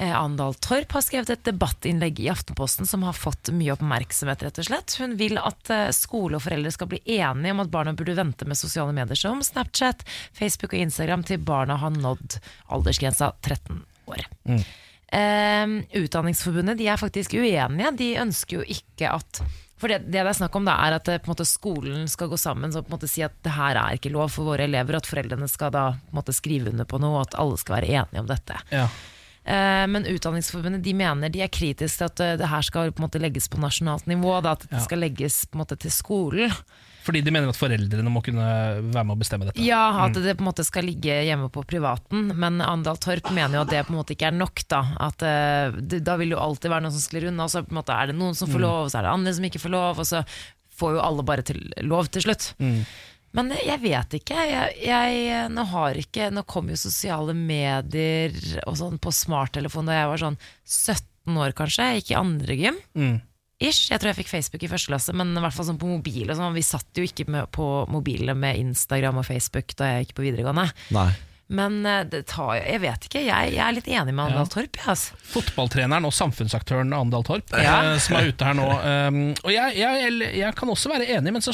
Ane Dahl Torp har skrevet et debattinnlegg i Aftenposten som har fått mye oppmerksomhet. rett og slett. Hun vil at eh, skole og foreldre skal bli enige om at barna burde vente med sosiale medier som Snapchat, Facebook og Instagram til barna har nådd aldersgrensa 13 år. Eh, Utdanningsforbundet de er faktisk uenige. De ønsker jo ikke at For det, det det er snakk om da er at eh, på måte, skolen skal gå sammen og på en måte si at det her er ikke lov for våre elever, at foreldrene skal da på måte, skrive under på noe, og at alle skal være enige om dette. Ja. Eh, men Utdanningsforbundet de mener de er kritiske til at eh, det her skal på en måte legges på nasjonalt nivå, da, at det Ja. skal legges på en måte til skolen. Fordi de mener at foreldrene må kunne være med å bestemme dette. Ja, at Mm. det på en måte skal ligge hjemme på privaten, men Andal Torp mener jo at det på en måte ikke er nok. Da At eh, Da vil jo alltid være noen som sklir unna, og så på en måte er det noen som får Mm. lov, og så er det andre som ikke får lov, og så får jo alle bare til lov til slutt. Mm. Men jeg vet ikke. Jeg, jeg, nå, har ikke nå kom jo sosiale medier og sånn på smarttelefon da jeg var sånn 17 år, kanskje. Jeg gikk i andre gym. Mm. Ish. Jeg tror jeg fikk Facebook i første klasse, men i hvert fall sånn på mobil. Og sånn. Vi satt jo ikke med, på mobilene med Instagram og Facebook da jeg gikk på videregående. Nei. Men eh, det tar, jeg vet ikke. Jeg, jeg er litt enig med Andal Torp. Jeg, altså. Fotballtreneren og samfunnsaktøren Andal Torp, Ja. eh, som er ute her nå. Um, og jeg, jeg, jeg kan også være enig, men så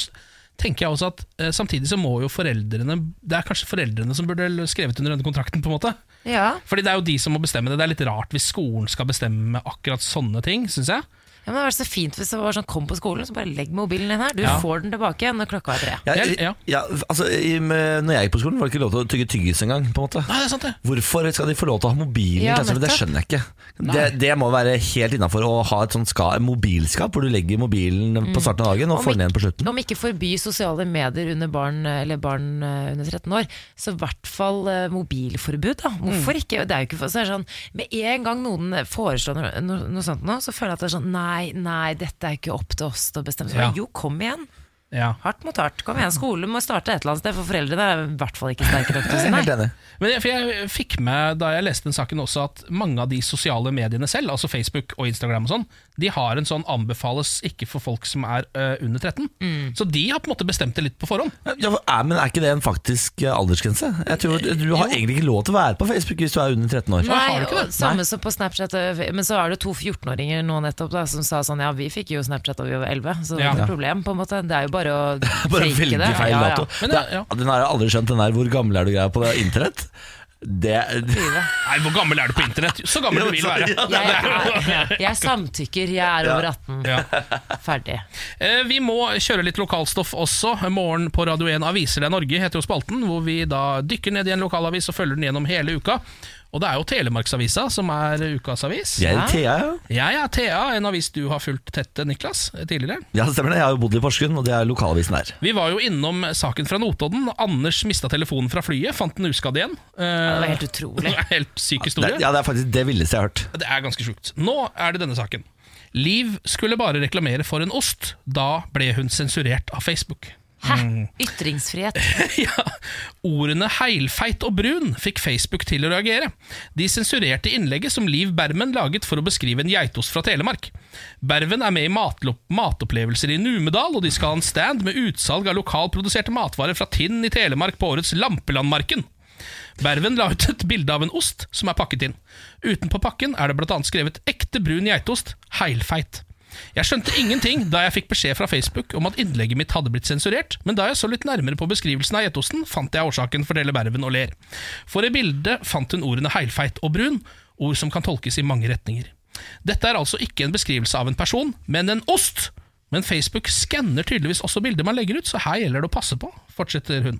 tenker jeg også at eh, samtidig så må jo foreldrene Det er kanskje foreldrene som burde skrevet under denne kontrakten, på en måte. Ja. Fordi det er jo de som må bestemme det. Det er litt rart hvis skolen skal bestemme akkurat sånne ting, syns jeg. Ja, men det hadde vært så fint hvis det var sånn kom på skolen, så bare legg mobilen din her. Du Ja. får den tilbake når klokka er tre. Ja, ja. altså, i, med, når jeg gikk på skolen, var det ikke lov til å tygge tyggis engang. på en måte Nei, det er sant det Hvorfor skal de få lov til å ha mobilen Ja, klasserommet? Det nettopp. skjønner jeg ikke. Det, det må være helt innafor å ha et sånt ska, mobilskap hvor du legger mobilen på Mm. starten av dagen og Om får den igjen på slutten. Om ikke forby sosiale medier under barn, eller barn eh, under 13 år, så i hvert fall eh, mobilforbud. Da. Hvorfor Mm. ikke? Det er jo ikke for, så er det sånn, Med en gang noen foreslår noe, noe, noe sånt nå, så føler jeg at det er sånn Nei, nei, dette er ikke opp til oss til å bestemme. Ja. Jo, kom igjen. Ja. Hardt mot hardt. Kom igjen, Skolen må starte et eller annet sted, for foreldrene er i hvert fall ikke sterke nok til å si nei. Men jeg, for jeg fikk med da jeg leste den saken også at mange av de sosiale mediene selv, altså Facebook og Instagram og sånn, de har en sånn anbefales ikke for folk som er uh, under 13. Mm. Så de har på en måte bestemt det litt på forhånd. Ja, er, men er ikke det en faktisk eh, aldersgrense? Jeg tror Du har egentlig ikke lov til å være på Facebook hvis du er under 13 år. Nei, og samme som på Snapchat eh, Men så er det to 14-åringer nå nettopp da Som sa sånn, ja vi fikk jo Snapchat da vi var 11 Så det er Ja. ikke noe problem på en måte Det er jo bare å Bare fake velge det feil Ja, ja. dato. Det ja. Den har jeg aldri skjønt, den der 'hvor gammel er du'-greia på det internett. Det, Nei, hvor gammel er du på internett? Så gammel du vil være. jeg, jeg, jeg samtykker, jeg er over 18 Ja. Ferdig Eh, Vi må kjøre litt lokalstoff også. Morgen på Radio 1 Aviser deg Norge heter jo spalten, hvor vi da dykker ned i en lokalavis og følger den gjennom hele uka. Og det er jo Telemarksavisa som er ukas avis. Jeg er Thea, ja. Jeg er Thea, en avis du har fulgt tett, Niklas, tidligere. ja, det stemmer det. Jeg har jo bodd i Porsgrunn, og det er lokalavisen der. Vi var jo innom saken fra Notodden. Anders mista telefonen fra flyet, fant den uskadd igjen. det var helt utrolig. helt syk historie. Ja, det er faktisk det villeste jeg har hørt. Det er ganske sjukt. Nå er det denne saken. Liv skulle bare reklamere for en ost. Da ble hun sensurert av Facebook. Hæ? Ytringsfrihet ja, Ordene heilfeit og brun fikk Facebook til å reagere. De sensurerte innlegget som Liv Bermen laget for å beskrive en geitost fra Telemark. Berven er med i matopplevelser i Numedal, og de skal ha en stand med utsalg av lokalproduserte matvarer fra Tinn i Telemark på årets Lampelandmarken. Berven la ut et bilde av en ost som er pakket inn. Utenpå pakken er det annet skrevet 'ekte brun geitost, heilfeit'. Jeg skjønte ingenting da jeg fikk beskjed fra Facebook om at innlegget mitt hadde blitt sensurert, men da jeg så litt nærmere på beskrivelsen av geitosten, fant jeg årsaken, forteller Berven og ler. For i bildet fant hun ordene heilfeit og brun, ord som kan tolkes i mange retninger. Dette er altså ikke en beskrivelse av en person, men en ost! Men Facebook skanner tydeligvis også bilder man legger ut, så her gjelder det å passe på, fortsetter hun.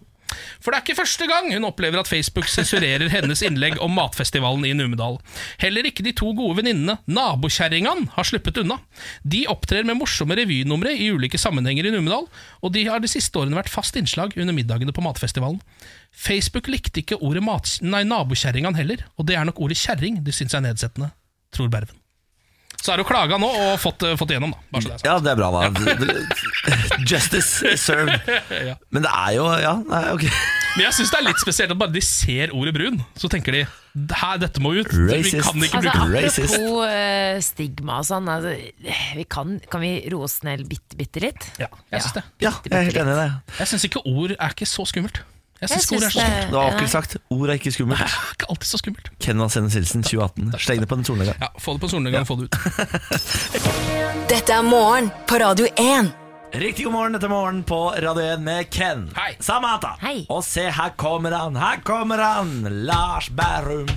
For det er ikke første gang hun opplever at Facebook sensurerer hennes innlegg om matfestivalen i Numedal. Heller ikke de to gode venninnene, nabokjerringene, har sluppet unna. De opptrer med morsomme revynumre i ulike sammenhenger i Numedal, og de har de siste årene vært fast innslag under middagene på matfestivalen. Facebook likte ikke ordet mat, nabokjerringene heller, og det er nok ordet kjerring de syns er nedsettende, tror Berven. Så er du klaga nå og fått, fått igjennom, da. Bare så det er sagt. Ja, det er bra, da. Justice served. Ja. Men det er jo Ja, nei, ok. Men jeg syns det er litt spesielt at bare de ser ordet brun, så tenker de her, dette må ut. Vi Racist. kan ikke Altså, Racist. apropos uh, stigma og sånn altså, vi kan, kan vi roe oss ned bitte, bitte litt? Ja, jeg syns det. Ja, jeg er helt enig i det. Jeg syns ikke ord er ikke så skummelt. Jeg syns ord er så skummelt. Det var akkurat sagt. Ord er ikke skummelt. Det er ikke alltid så skummelt. Ken Hennes Hilsen 2018. Sleng det på en solnedgang. Ja, Få det på en solnedgang, få det ut. Dette er morgen på Radio 1. Riktig god morgen, dette morgen på Radio 1 med Ken. Hei. Samantha. Hei. Og se, her kommer han, her kommer han! Lars Berrum.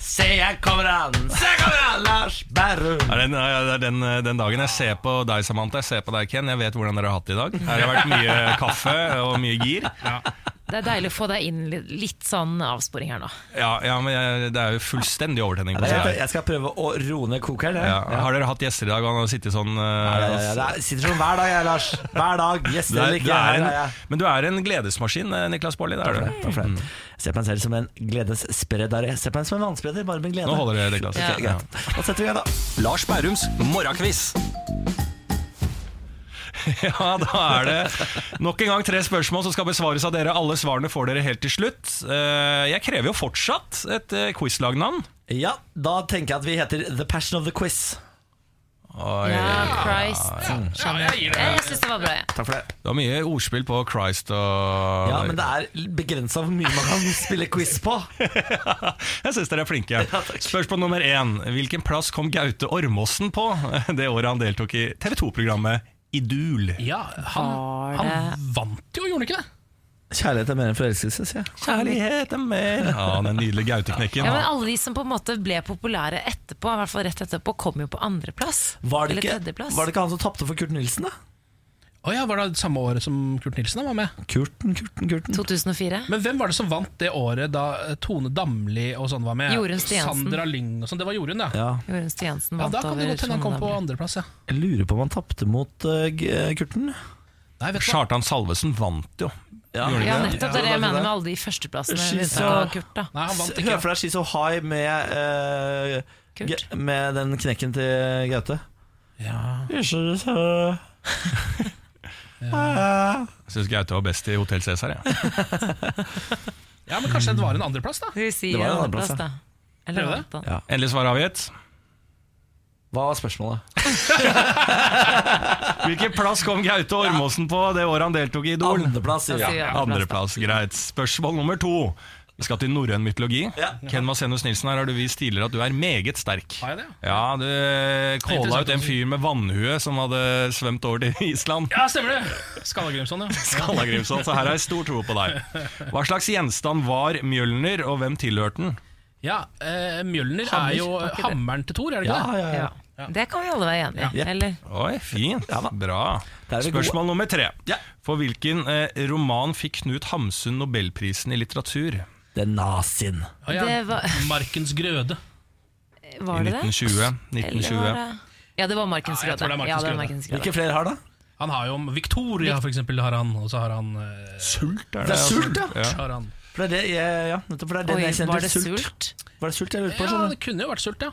Se, her kommer han, Se, her kommer han, Lars Berrum! Det er den, ja, det er den, den dagen jeg ser på deg, Samantha, jeg ser på deg, Ken. Jeg vet hvordan dere har hatt det i dag. Her har vært mye kaffe og mye gir. Det er deilig å få deg inn litt, litt sånn avsporing her nå. Ja, ja men jeg, det er jo fullstendig overtenning Ja, Jeg, jeg skal prøve å roe ned kokeren. jeg. Ja. Har dere hatt gjester i dag, og han har sittet sånn uh, Ja, ja, ja, det er, sitter sånn hver dag, jeg, Lars. Hver dag. Gjester er, eller du ikke. er Her en, men du er en gledesmaskin, eh, Niklas Baarli. Det er du. Takk for det. Se ser på en selv som en gledesspreder. Se ser på en som en vannspreder, bare med glede. Nå holder det, Niklas. Okay. Da setter vi i gang, da. Lars Bærums morgenkviss. Ja, da er det nok en gang tre spørsmål som skal besvares av dere. Alle svarene får dere helt til slutt. Eh, Jeg krever jo fortsatt et eh, quizlagnavn. Ja, da tenker jeg at vi heter The Passion of the Quiz. Oi. Ja, Christ. Ja, jeg gir det. Jeg syns det var bra. Ja. Takk for det. Det var mye ordspill på Christ og Ja, men det er begrensa hvor mye man kan spille quiz på. Jeg syns dere er flinke. Spørsmål nummer én. Hvilken plass kom Gaute Ormåsen på det året han deltok i TV 2-programmet Idul? Ja, han, han vant jo, gjorde han ikke det? Kjærlighet er mer enn forelskelse, sier jeg. Kjærlighet er mer Ja, den nydelige Gauteknekken. Ja, men Alle de som på en måte ble populære etterpå, i hvert fall rett etterpå, kom jo på andreplass. Var det, Eller ikke, tredjeplass. var det ikke han som tapte for Kurt Nilsen, da? Å ja, Var det samme året som Kurt Nilsen var med? Kurten, Kurten, Kurten. 2004. Men hvem var det som vant det året da eh, Tone Damli og sånn var med? Jorunn Stiansen. Sandra Lyng og sånn. Det var Jorunn, ja. Ja. Jorunn Stiansen Ja, Da kan det godt hende han kom på andreplass, ja. Jeg lurer på om han tapte mot uh, Kurten. Nei, vet? Kjartan Salvesen vant jo. Ja. Ja, ikke nettopp. Det er det jeg mener med alle de førsteplassene. She's so- Kurt, da. Nei, han vant ikke, Hør for deg She's So High med, uh, Kurt. Med den knekken til Gaute. Ja. She's so- Ah. Jeg syns Gaute var best i Hotell Cæsar. Ja. ja, men kanskje det var en andreplass, da? Vi sier Det var en andreplass, da? Eller Prøv det. vant han? Ja. Endelig svar avgitt. Hva var spørsmålet? Hvilken plass kom Gaute Ormåsen på det året han deltok i Idol? Andreplass, sier Ja, jeg. Andreplass, greit. Spørsmål nummer to. Vi skal til norrøn mytologi. Ja. Ken Vasenus Nilsen her har du vist tidligere at du er meget sterk. Har jeg det? Ja, Du calla ut en fyr med vannhue som hadde svømt over til Island. Ja, stemmer det! Skallagrimson, ja. Skallagrimson, så her har jeg stor tro på deg. Hva slags gjenstand var Mjølner, og hvem tilhørte den? Ja, eh, Mjølner Hammer, er jo hammeren til Thor, er det Ja, ikke det? ja, ja. Ja. Det kan vi alle være enig i. Ja. Eller? Oi, fint. Ja. Bra. Spørsmål nummer tre. Ja. For hvilken eh, roman fikk Knut Hamsun nobelprisen i litteratur? Det er nazien. Å, ja. Det var- Markens grøde. Var det det? 1920. 1920. det Ja, det var Markens Ja, jeg tror Grøde. det er Markens Ja, det er Grøde. Markens Grøde. Hvilke flere har da? Han har jo Victoria, for eksempel, har han. Og så har han eh, Sult, er Det er sult, ja. ja. har han. For det er det jeg, ja, nettopp for det er den Oi, jeg kjenner var det sult. sult? Var det sult jeg lurte på? Ja, det kunne jo vært sult, ja.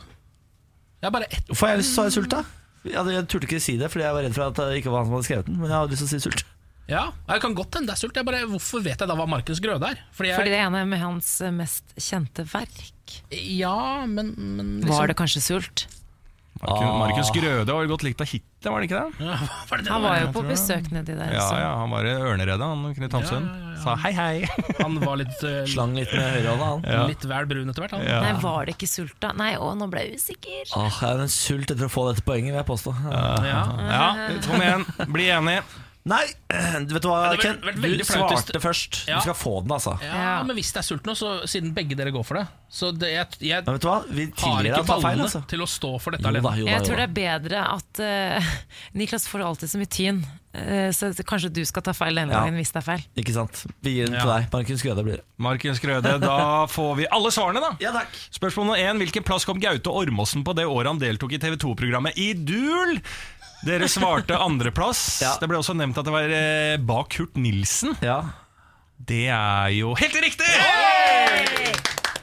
Jeg bare ett Hvorfor har jeg lyst til å si sult, da? Jeg, jeg turte ikke si det, fordi jeg var redd for at det ikke var han som hadde skrevet den. Men jeg hadde lyst til å si sult. Ja, jeg kan godt hende det er sult. Jeg bare, hvorfor vet jeg da hva Markens grøde er? Fordi jeg, Fordi det ene med hans eh, mest kjente verk. Ja, men, men liksom, Var det kanskje Sult? Markus, Ah. Grøde var jo godt likt av Hitler, var det ikke det? ja, var det det Han var jo på besøk nedi der. Ja, ja, han var i ørneredet, han Knut Hamsun. Ja, ja, ja. Sa hei, hei. Han var litt, uh, Slang litt med høyrehånda, han. Ja. litt vel brun etter hvert. Han. Ja. Nei, var det ikke Sult, da? Nei, å, nå ble jeg usikker. Åh, jeg er en sult etter å få dette poenget, vil jeg påstå. Ja. Ja, kom igjen, bli enig. Nei, vet du hva, Ja, Ken? Du svarte først. Ja. Du skal få den, altså. Ja, men hvis det er sult nå, så siden begge dere går for det Så det, jeg, jeg Men vet du hva? Vi har ikke ballene altså. til å stå for dette Jo da, alene. jo da, Jeg tror det er bedre at uh, Niklas får alltid så mye tyn, Uh, så kanskje du skal ta feil denne Ja. gangen hvis det er feil. Ikke sant? Vi gir den til Ja. deg. Markus Grøde blir det. Markus Grøde, da får vi alle svarene, da. Ja, takk. Spørsmål nummer én. Hvilken plass kom Gaute Ormåsen på det året han deltok i TV 2-programmet Idul? Dere svarte andreplass. Ja. Det ble også nevnt at det var eh, bak Kurt Nilsen. Ja. Det er jo helt riktig!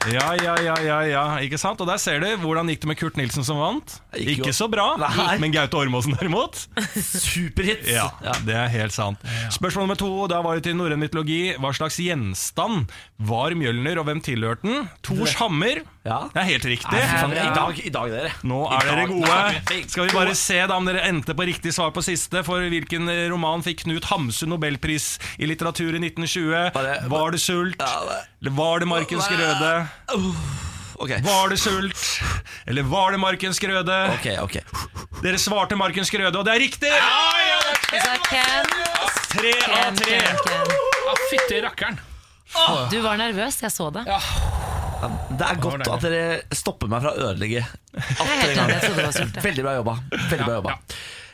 Ja, ja, ja, ja, ja, ikke sant? Og der ser du hvordan gikk det med Kurt Nilsen som vant. Gikk jo- Ikke så bra, Nei. men Gaute Ormåsen derimot. Superhits! Ja, det er helt sant. Spørsmål nummer to, da var det til norrøn mytologi. Hva slags gjenstand var Mjølner, og hvem tilhørte den? Tors hammer. Ja. Det er helt riktig. Nei, I dag, i dag, dere. Nå I er dere dag- gode. Skal vi bare se da om dere endte på riktig svar på siste. For hvilken eh, roman fikk Knut Hamsun nobelpris i litteratur i 1920? Var det Sult? Eller var det Markens Grøde? Okay. Var det Sult? Eller var det Markens Grøde? Okay, okay. Dere svarte Markens Grøde, og det er riktig! Tre av tre. Ken. Fytti rakkeren! Du var nervøs, jeg så det. Det er godt at dere stopper meg fra å ødelegge. Veldig bra jobba. Veldig bra jobba.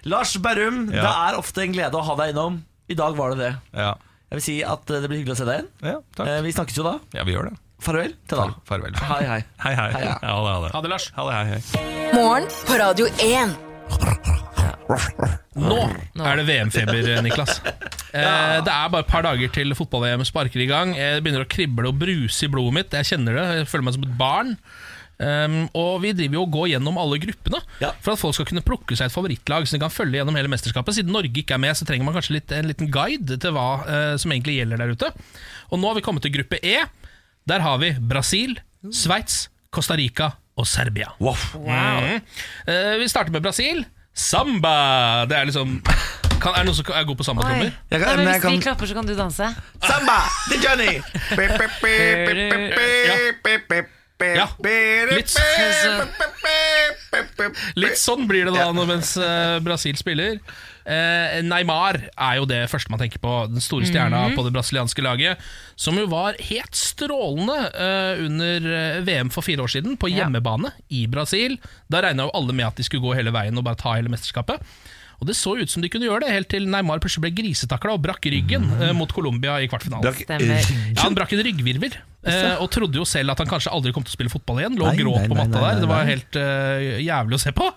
Lars Berrum, Ja. det er ofte en glede å ha deg innom. I dag var det det. Ja. Jeg vil si at eh, det blir hyggelig å se deg igjen. Ja, takk. Eh, Vi snakkes jo da. ja, vi gjør det. Farvel til da. Farvel. Hei. Hei, hei. Hei. Ha det, ha det. Ha det, Lars. Ha det, hei, hei. Morgen på Radio 1. Nå er det VM-feber, Niklas. Eh, det er bare et par dager til fotball-VM sparker i gang. Jeg begynner å krible og bruse i blodet mitt. Jeg kjenner det, jeg føler meg som et barn. Um, og vi driver jo og går gjennom alle gruppene for at folk skal kunne plukke seg et favorittlag så de kan følge gjennom hele mesterskapet. Siden Norge ikke er med, så trenger man kanskje litt, en liten guide til hva uh, som egentlig gjelder der ute. Og nå har vi kommet til gruppe E. Der har vi Brasil, Sveits, Costa Rica og Serbia. Wow. Wow. Uh, vi starter med Brasil. Samba! Det er liksom kan, Er det noen som er god på sambatrommer? Jeg kan- Nei, men men hvis jeg kan- vi klapper, så kan du danse. Samba! The er Johnny! Ja. Litt, litt sånn blir det da når mens eh, Brasil spiller. Eh, Neymar er jo det første man tenker på. Den store stjerna Mhm. på det brasilianske laget. Som jo var helt strålende eh, under eh, VM for fire år siden, på Ja. hjemmebane i Brasil. Da regna jo alle med at de skulle gå hele veien og bare ta hele mesterskapet. Og Det så ut som de kunne gjøre det, helt til Neymar plutselig ble grisetakla og brakk ryggen eh, mot Colombia i kvartfinalen. Ja, Han brakk en ryggvirvel, eh, og trodde jo selv at han kanskje aldri kom til å spille fotball igjen. Lå og gråt på matta der. Det var helt eh, jævlig å se på.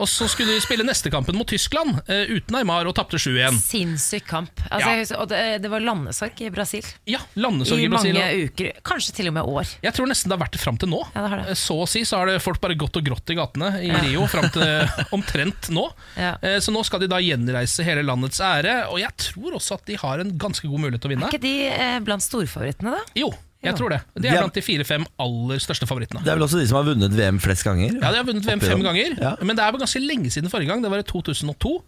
Og så skulle de spille neste kampen mot Tyskland eh, uten Neymar, og tapte 7-1. Sinnssyk kamp. Altså, Ja. jeg husker, og det, det var landesorg i Brasil. Ja, landesorg I i Brasil. mange og- uker, kanskje til og med år. Jeg tror nesten det har vært det fram til nå. Ja, det har det. Eh, Så å si så har det folk bare gått og grått i gatene i Rio fram til omtrent nå. Ja. Eh, Så nå skal de da gjenreise hele landets ære, og jeg tror også at de har en ganske god mulighet til å vinne. Er ikke de eh, blant storfavorittene, da? Jo, jeg tror det. De er blant de fire-fem aller største favorittene. Det er vel også de som har vunnet VM flest ganger? Ja, de har vunnet VM fem ganger, Ja. men det er vel ganske lenge siden forrige gang. Det var i 2002.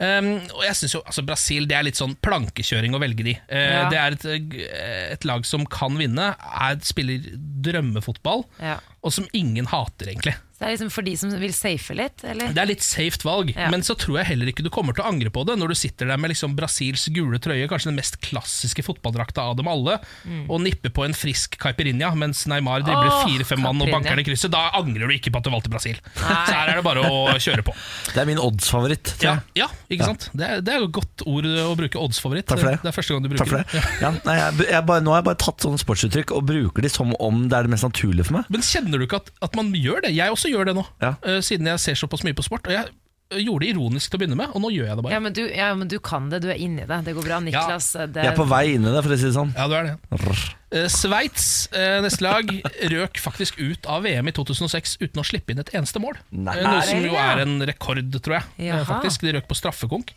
Um, og jeg synes jo, altså Brasil det er litt sånn plankekjøring å velge de. Uh, Ja. Det er et, eh, et lag som kan vinne, er, spiller drømmefotball, Ja. og som ingen hater, egentlig. Det er liksom for de som vil safe litt, eller? Det er litt safe valg, Ja. men så tror jeg heller ikke du kommer til å angre på det når du sitter der med liksom Brasils gule trøye, kanskje den mest klassiske fotballdrakta av dem alle, og nipper på en frisk caipirinha mens Neymar dribler fire-fem mann og banker den i krysset. Da angrer du ikke på at du valgte Brasil. Så her er det bare å kjøre på. Det er min oddsfavoritt. Ja, Ja, ikke ja sant? Det er, det er et godt ord å bruke oddsfavoritt. Takk for det. Det er første gang du bruker Takk for det. det. Ja. Ja, nei, jeg, jeg bare, nå har jeg bare tatt sånne sportsuttrykk og bruker de som om det er det mest naturlige for meg. Men kjenner du ikke at, at man gjør det? Jeg også gjør det nå, Ja. eh, siden jeg ser såpass mye på sport. Og jeg eh, gjorde det ironisk til å begynne med, og nå gjør jeg det bare. Ja men, du, ja, men du kan det, du er inni det. Det går bra. Niklas, det, Jeg er på vei inn i det, for å si det sånn. Ja, du er det. Eh, Sveits, eh, neste lag, røk faktisk ut av VM i 2006 uten å slippe inn et eneste mål. Nei. Eh, Noe som jo er en rekord, tror jeg. eh, Jaha. faktisk De røk på straffekonk.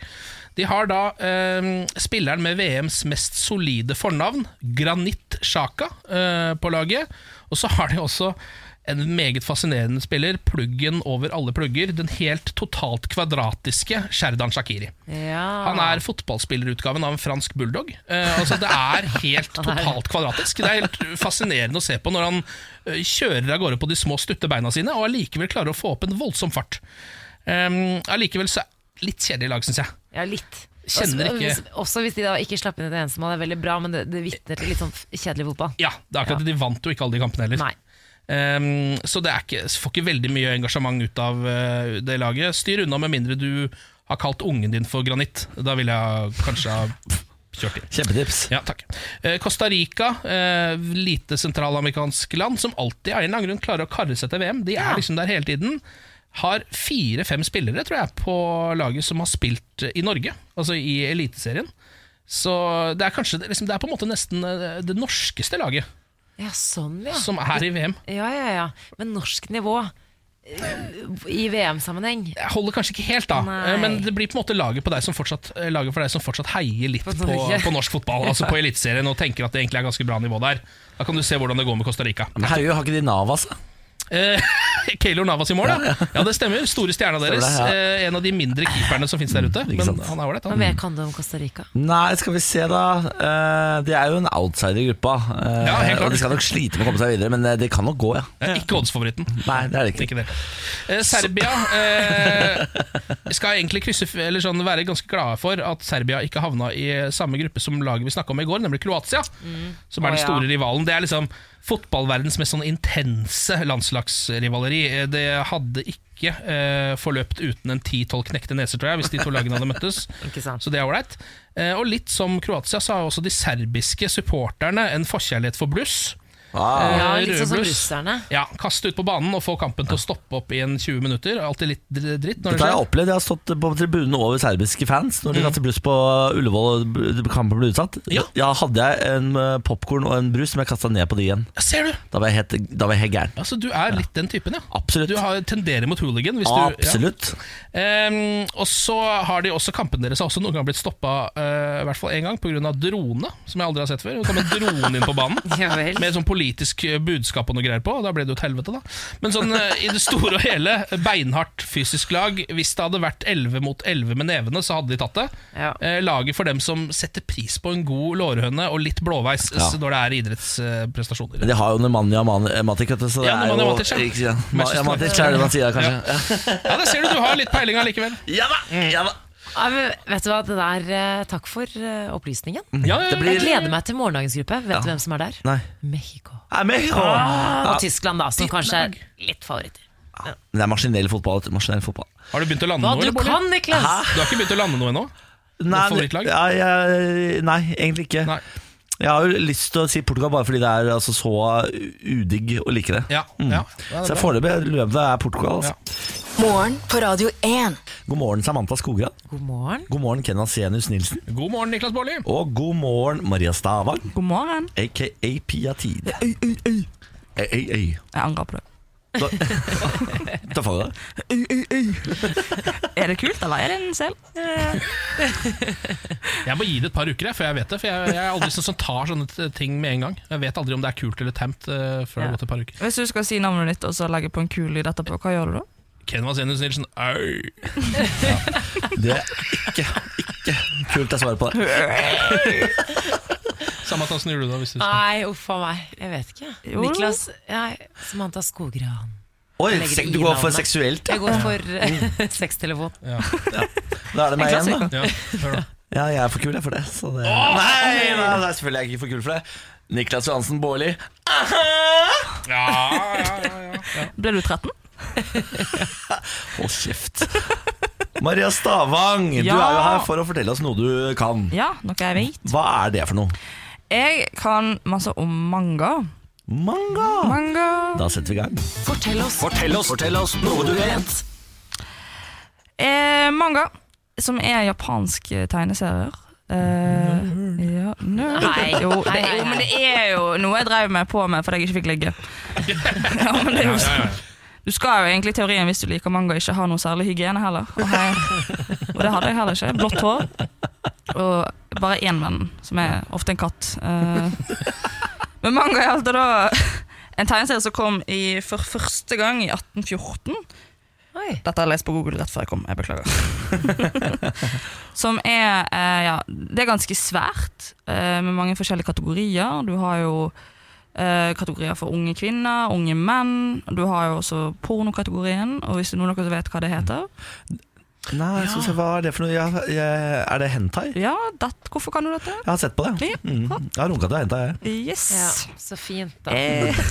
De har da eh, spilleren med VMs mest solide fornavn, Granit Sjaka, eh, på laget. Og så har de også en meget fascinerende spiller, pluggen over alle plugger, den helt totalt kvadratiske Sherdan Shakiri. Ja. Han er fotballspillerutgaven av en fransk bulldog. Eh, altså Det er helt totalt kvadratisk. Det er helt fascinerende å se på når han eh, kjører av gårde på de små, stutte beina sine, og allikevel klarer å få opp en voldsom fart. Um, allikevel så det litt kjedelig lag, syns jeg. Ja, litt. Kjenner også, ikke- hvis, også hvis de da ikke slapp inn et eneste mål, det er veldig bra, men det, det vitner til litt sånn kjedelig fotball. Ja, det er akkurat det. De vant jo ikke alle de kampene heller. Nei. Um, så det er ikke, får ikke veldig mye engasjement ut av uh, det laget. Styr unna med mindre du har kalt ungen din for granitt. Da ville jeg kanskje ha kjørt inn. Kjempetips. Ja, takk. Uh, Costa Rica, uh, lite sentralamerikansk land, som alltid av en eller annen grunn klarer å karre seg til VM. De er liksom der hele tiden. Har fire-fem spillere, tror jeg, på laget som har spilt i Norge, altså i Eliteserien. Så det er kanskje liksom, Det er på en måte nesten det norskeste laget Ja, sånn, ja. som er i VM. Ja, ja, ja. Men norsk nivå eh, i VM-sammenheng Jeg holder kanskje ikke helt, da, Nei. men det blir på en måte laget, på deg som fortsatt, eh, laget for deg som fortsatt heier litt På på, på norsk fotball, altså på Eliteserien, og tenker at det egentlig er ganske bra nivå der. Da kan du se hvordan det går med Costa Rica. Men herregud, har ikke de Navas? da? Eh, Keylor Navas i mål, ja. ja. det stemmer. Store stjerna deres. det, ja. eh, en av de mindre keeperne som finnes der ute. Men han er ålreit, Hva han. mer kan du om Costa Rica? Nei, skal vi se da. Eh, de er jo en outsider i gruppa. eh, Ja, helt klart. og de skal nok slite med å komme seg videre, men de det kan nok gå, ja. Eh, Ikke oddsfavoritten. Nei, det er det ikke. Ikke det. Eh, Serbia eh, skal egentlig krysse, eller sånn, være ganske glade for at Serbia ikke havna i samme gruppe som laget vi snakka om i går, nemlig Kroatia. Som er den ja. store rivalen. Det er liksom fotballverdens mest sånn intense landslagsrivaleri. Eh, Det hadde ikke eh, forløpt uten en 10-12 knekte neser, tror jeg, hvis de to lagene hadde møttes. Så det er ålreit. Eh, og litt som Kroatia, så har også de serbiske supporterne en forkjærlighet for bluss. Ah. Eh, Ja, litt sånn som russerne. Ja, Kaste ut på banen og få kampen til å stoppe opp i en 20 minutter. Alltid litt dritt når Dette det har jeg opplevd. Jeg har stått på tribunen over serbiske fans når de Mm. kaster bluss på Ullevål og kampen ble utsatt. Ja. hadde jeg en popkorn og en brus som jeg kasta ned på de igjen. Ser du? Da var jeg helt, da var jeg helt gæren. Altså, Du er litt den typen, ja. Absolutt. Du har, tenderer mot hooligan. Hvis du, Ja. um, og så har de også Kampen deres har også noen ganger blitt stoppa uh, i hvert fall én gang pga. drone, som jeg aldri har sett før. Det kom en drone inn på banen Ja vel. med sånn politisk eh, budskap og noe greier på. Og da ble det jo et helvete, da. Men sånn eh, i det store og hele, beinhardt fysisk lag. Hvis det hadde vært 11 mot 11 med nevene, så hadde de tatt det. Ja. Eh, laget for dem som setter pris på en god lårhøne og litt blåveis Ja. når det er idrettsprestasjoner. Men de har jo Nemanja Man- Matic, vet du. Så det Ja, er jo Matic, ja, Matic er det man sier, kanskje. Ja. Ja, det ser du, du har litt peiling allikevel. Ja da! Ja da. Ja, men vet du hva, det der, eh, Takk for eh, opplysningen. Ja, ja, ja. Det blir- Jeg gleder meg til morgendagens gruppe. Vet du hvem som er der? Nei. Mexico. Ja, Mexico. Ah, Ja. og Tyskland, da, som kanskje er litt favoritter. Men det er maskinell fotball. Maskinell fotball. Har du begynt å lande Hva noe? du eller, Bård? kan, Niklas! Du har ikke begynt å lande noe ennå? Nei, favorittlag? ja, jeg, nei, egentlig ikke. Jeg har jo lyst til å si Portugal bare fordi det er altså, så udigg å like det. Ja, Mm. ja. Det så jeg foreløpig lurer jeg på det er Portugal. Altså. Morgen på Radio 1. God morgen, Samantha Skogran. God morgen. God morgen, Kenna Senus Nilsen. God morgen, Niklas Baarli. Og god morgen, Maria Stavang. God morgen. Aka Pia Tid. Øy, øy, øy. Jeg angrer på det. Da, får jeg det. Er det kult, eller er det en selv? Jeg må gi det et par uker, jeg, før jeg vet det. For jeg, jeg er aldri sånn som tar sånne ting med en gang. Jeg vet aldri om det er kult eller tamt uh, før det har gått et par uker. Hvis du skal si navnet ditt og så legge på en kul lyd etterpå, hva gjør du da? Ken Vasenius Nilsen, au! Det er ikke, ikke kult jeg svarer på det. Samme hvordan gjør du det? Hvis du skal. Nei, uff a meg. Jeg vet ikke. Jo. Niklas ja, Samantha Skogran. Oi, du går for seksuelt, ja. Jeg går for uh, sextelefon. Ja. Da er det meg igjen, da. Ja. Ja, jeg er for kul jeg for det. Så det... Nei, nei, nei, selvfølgelig er jeg ikke for kul for det. Niklas Johansen Baarli. Ja, ja, ja, ja. Ble du 13? Hold kjeft. Maria Stavang, du er jo her for å fortelle oss noe du kan. Ja, noe jeg vet. Hva er det for noe? Jeg kan masse om manga. Manga! Manga. Da setter vi i gang. Fortell oss. Fortell oss, fortell oss noe du vet. Eh, manga, som er japansk tegneserier. Eh, ja, nerd. Nei. Jo, det, jo, men det er jo noe jeg drev med på med fordi jeg ikke fikk ligge. ja, men det er jo ja. Du skal jo egentlig i teorien, hvis du liker manga, ikke ha noe særlig hygiene heller. Og, her, og det hadde jeg heller ikke. Blått hår. Og bare én venn, som er ofte en katt. Eh, men manga altså da en tegneserie som kom i, for første gang i 1814. Oi. Dette har jeg lest på Google rett før jeg kom. Jeg beklager. Som er eh, Ja, det er ganske svært, eh, med mange forskjellige kategorier. Du har jo kategorier for unge kvinner, unge menn. Du har jo også pornokategorien, og hvis det er noen av dere vet hva det heter Nei, jeg skal se, hva er det for noe? Ja, jeg, er det hentai? Ja, det, hvorfor kan du dette? Jeg har sett på det. Ja. Mm. Jeg har runka til hentai, jeg. Yes. Ja, så fint, da. Eh,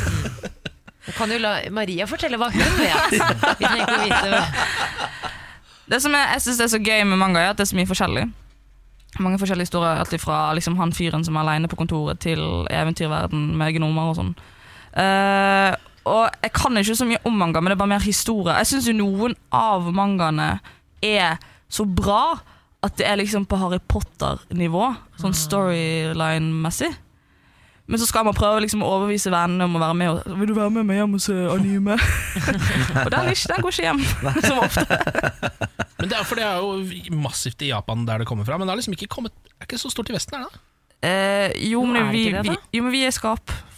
Nå kan jo la Maria fortelle hva hun vet. Vi trenger ikke vite hva. det som er, jeg synes er så gøy med manga, er at det er så mye forskjellig. Mange forskjellige historier, alt fra liksom, han fyren som er alene på kontoret, til eventyrverden med gnomer og sånn. Uh, og jeg kan ikke så mye om manga, men det er bare mer historie. Jeg syns jo noen av mangaene er så bra at det er liksom på Harry Potter-nivå, sånn storyline-messig. Men så skal man prøve liksom å overbevise vennene om å være med. Og, Vil du være med meg hjem og se anime? og den, er ikke, den går ikke hjem, som ofte. Men det er, for det er jo massivt i Japan der det kommer fra, men det har liksom ikke kommet Det er ikke så stort i Vesten, er det? Eh, jo, men er vi, det, vi, da? jo, men vi er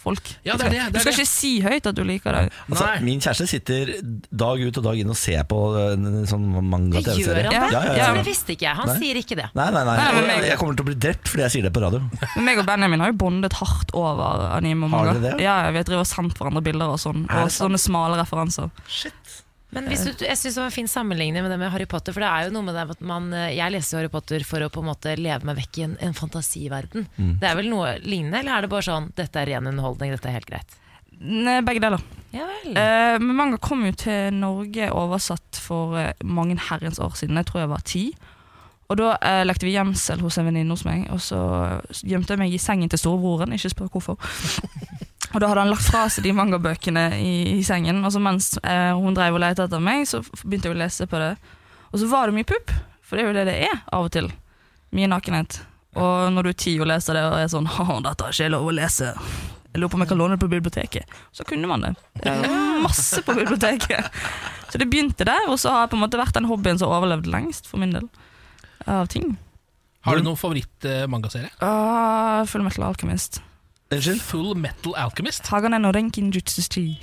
skapfolk. Ja, det er det, det er du skal det. ikke si høyt at du liker det. Altså, min kjæreste sitter dag ut og dag inn og ser på en sånn manga-TV-serie. han det? Ja, ja, Ja, ja. Det visste ikke jeg. Han Nei. sier ikke det. Nei, nei, nei. Nei, Jeg kommer til å bli drept fordi jeg sier det på radio. Men meg og Benjamin har jo bondet hardt over anime og manga. Har det? Ja, ja, vi har drevet og sendt hverandre bilder og sånn. Og sånne smale referanser. Men hvis du, jeg synes det var en fin sammenligning med det med Harry Potter. For det er jo noe med det at man Jeg leser Harry Potter for å på en måte leve meg vekk i en, en fantasiverden. Mm. Det er vel noe lignende, eller er det bare sånn dette er ren underholdning, dette er helt greit? Ne, begge deler. Ja vel. Eh, men manga kom jo til Norge oversatt for eh, mange herrens år siden. Jeg tror jeg var ti. Og da eh, lekte vi gjemsel hos en venninne hos meg, og så gjemte jeg meg i sengen til storebroren. Ikke spør hvorfor. Og da hadde han lagt fra seg de mangabøkene i, i sengen, og så mens eh, hun drev og lette etter meg, så begynte jeg å lese på det. Og så var det mye pupp, for det er jo det det er av og til. Mye nakenhet. Og når du er ti og leser det og er sånn Å, dette har ikke lov å lese. Jeg lurer på om jeg kan låne det på biblioteket. Så kunne man det. det er masse på biblioteket. Så det begynte der, og så har jeg på en måte vært den hobbyen som har overlevd lengst for min del. Av ting. Har du noen favorittmangaserie? Uh, Ah, Full Metal Alchemist. Unnskyld? Full Metal Alchemist? Hagane no renkin jutsu chi.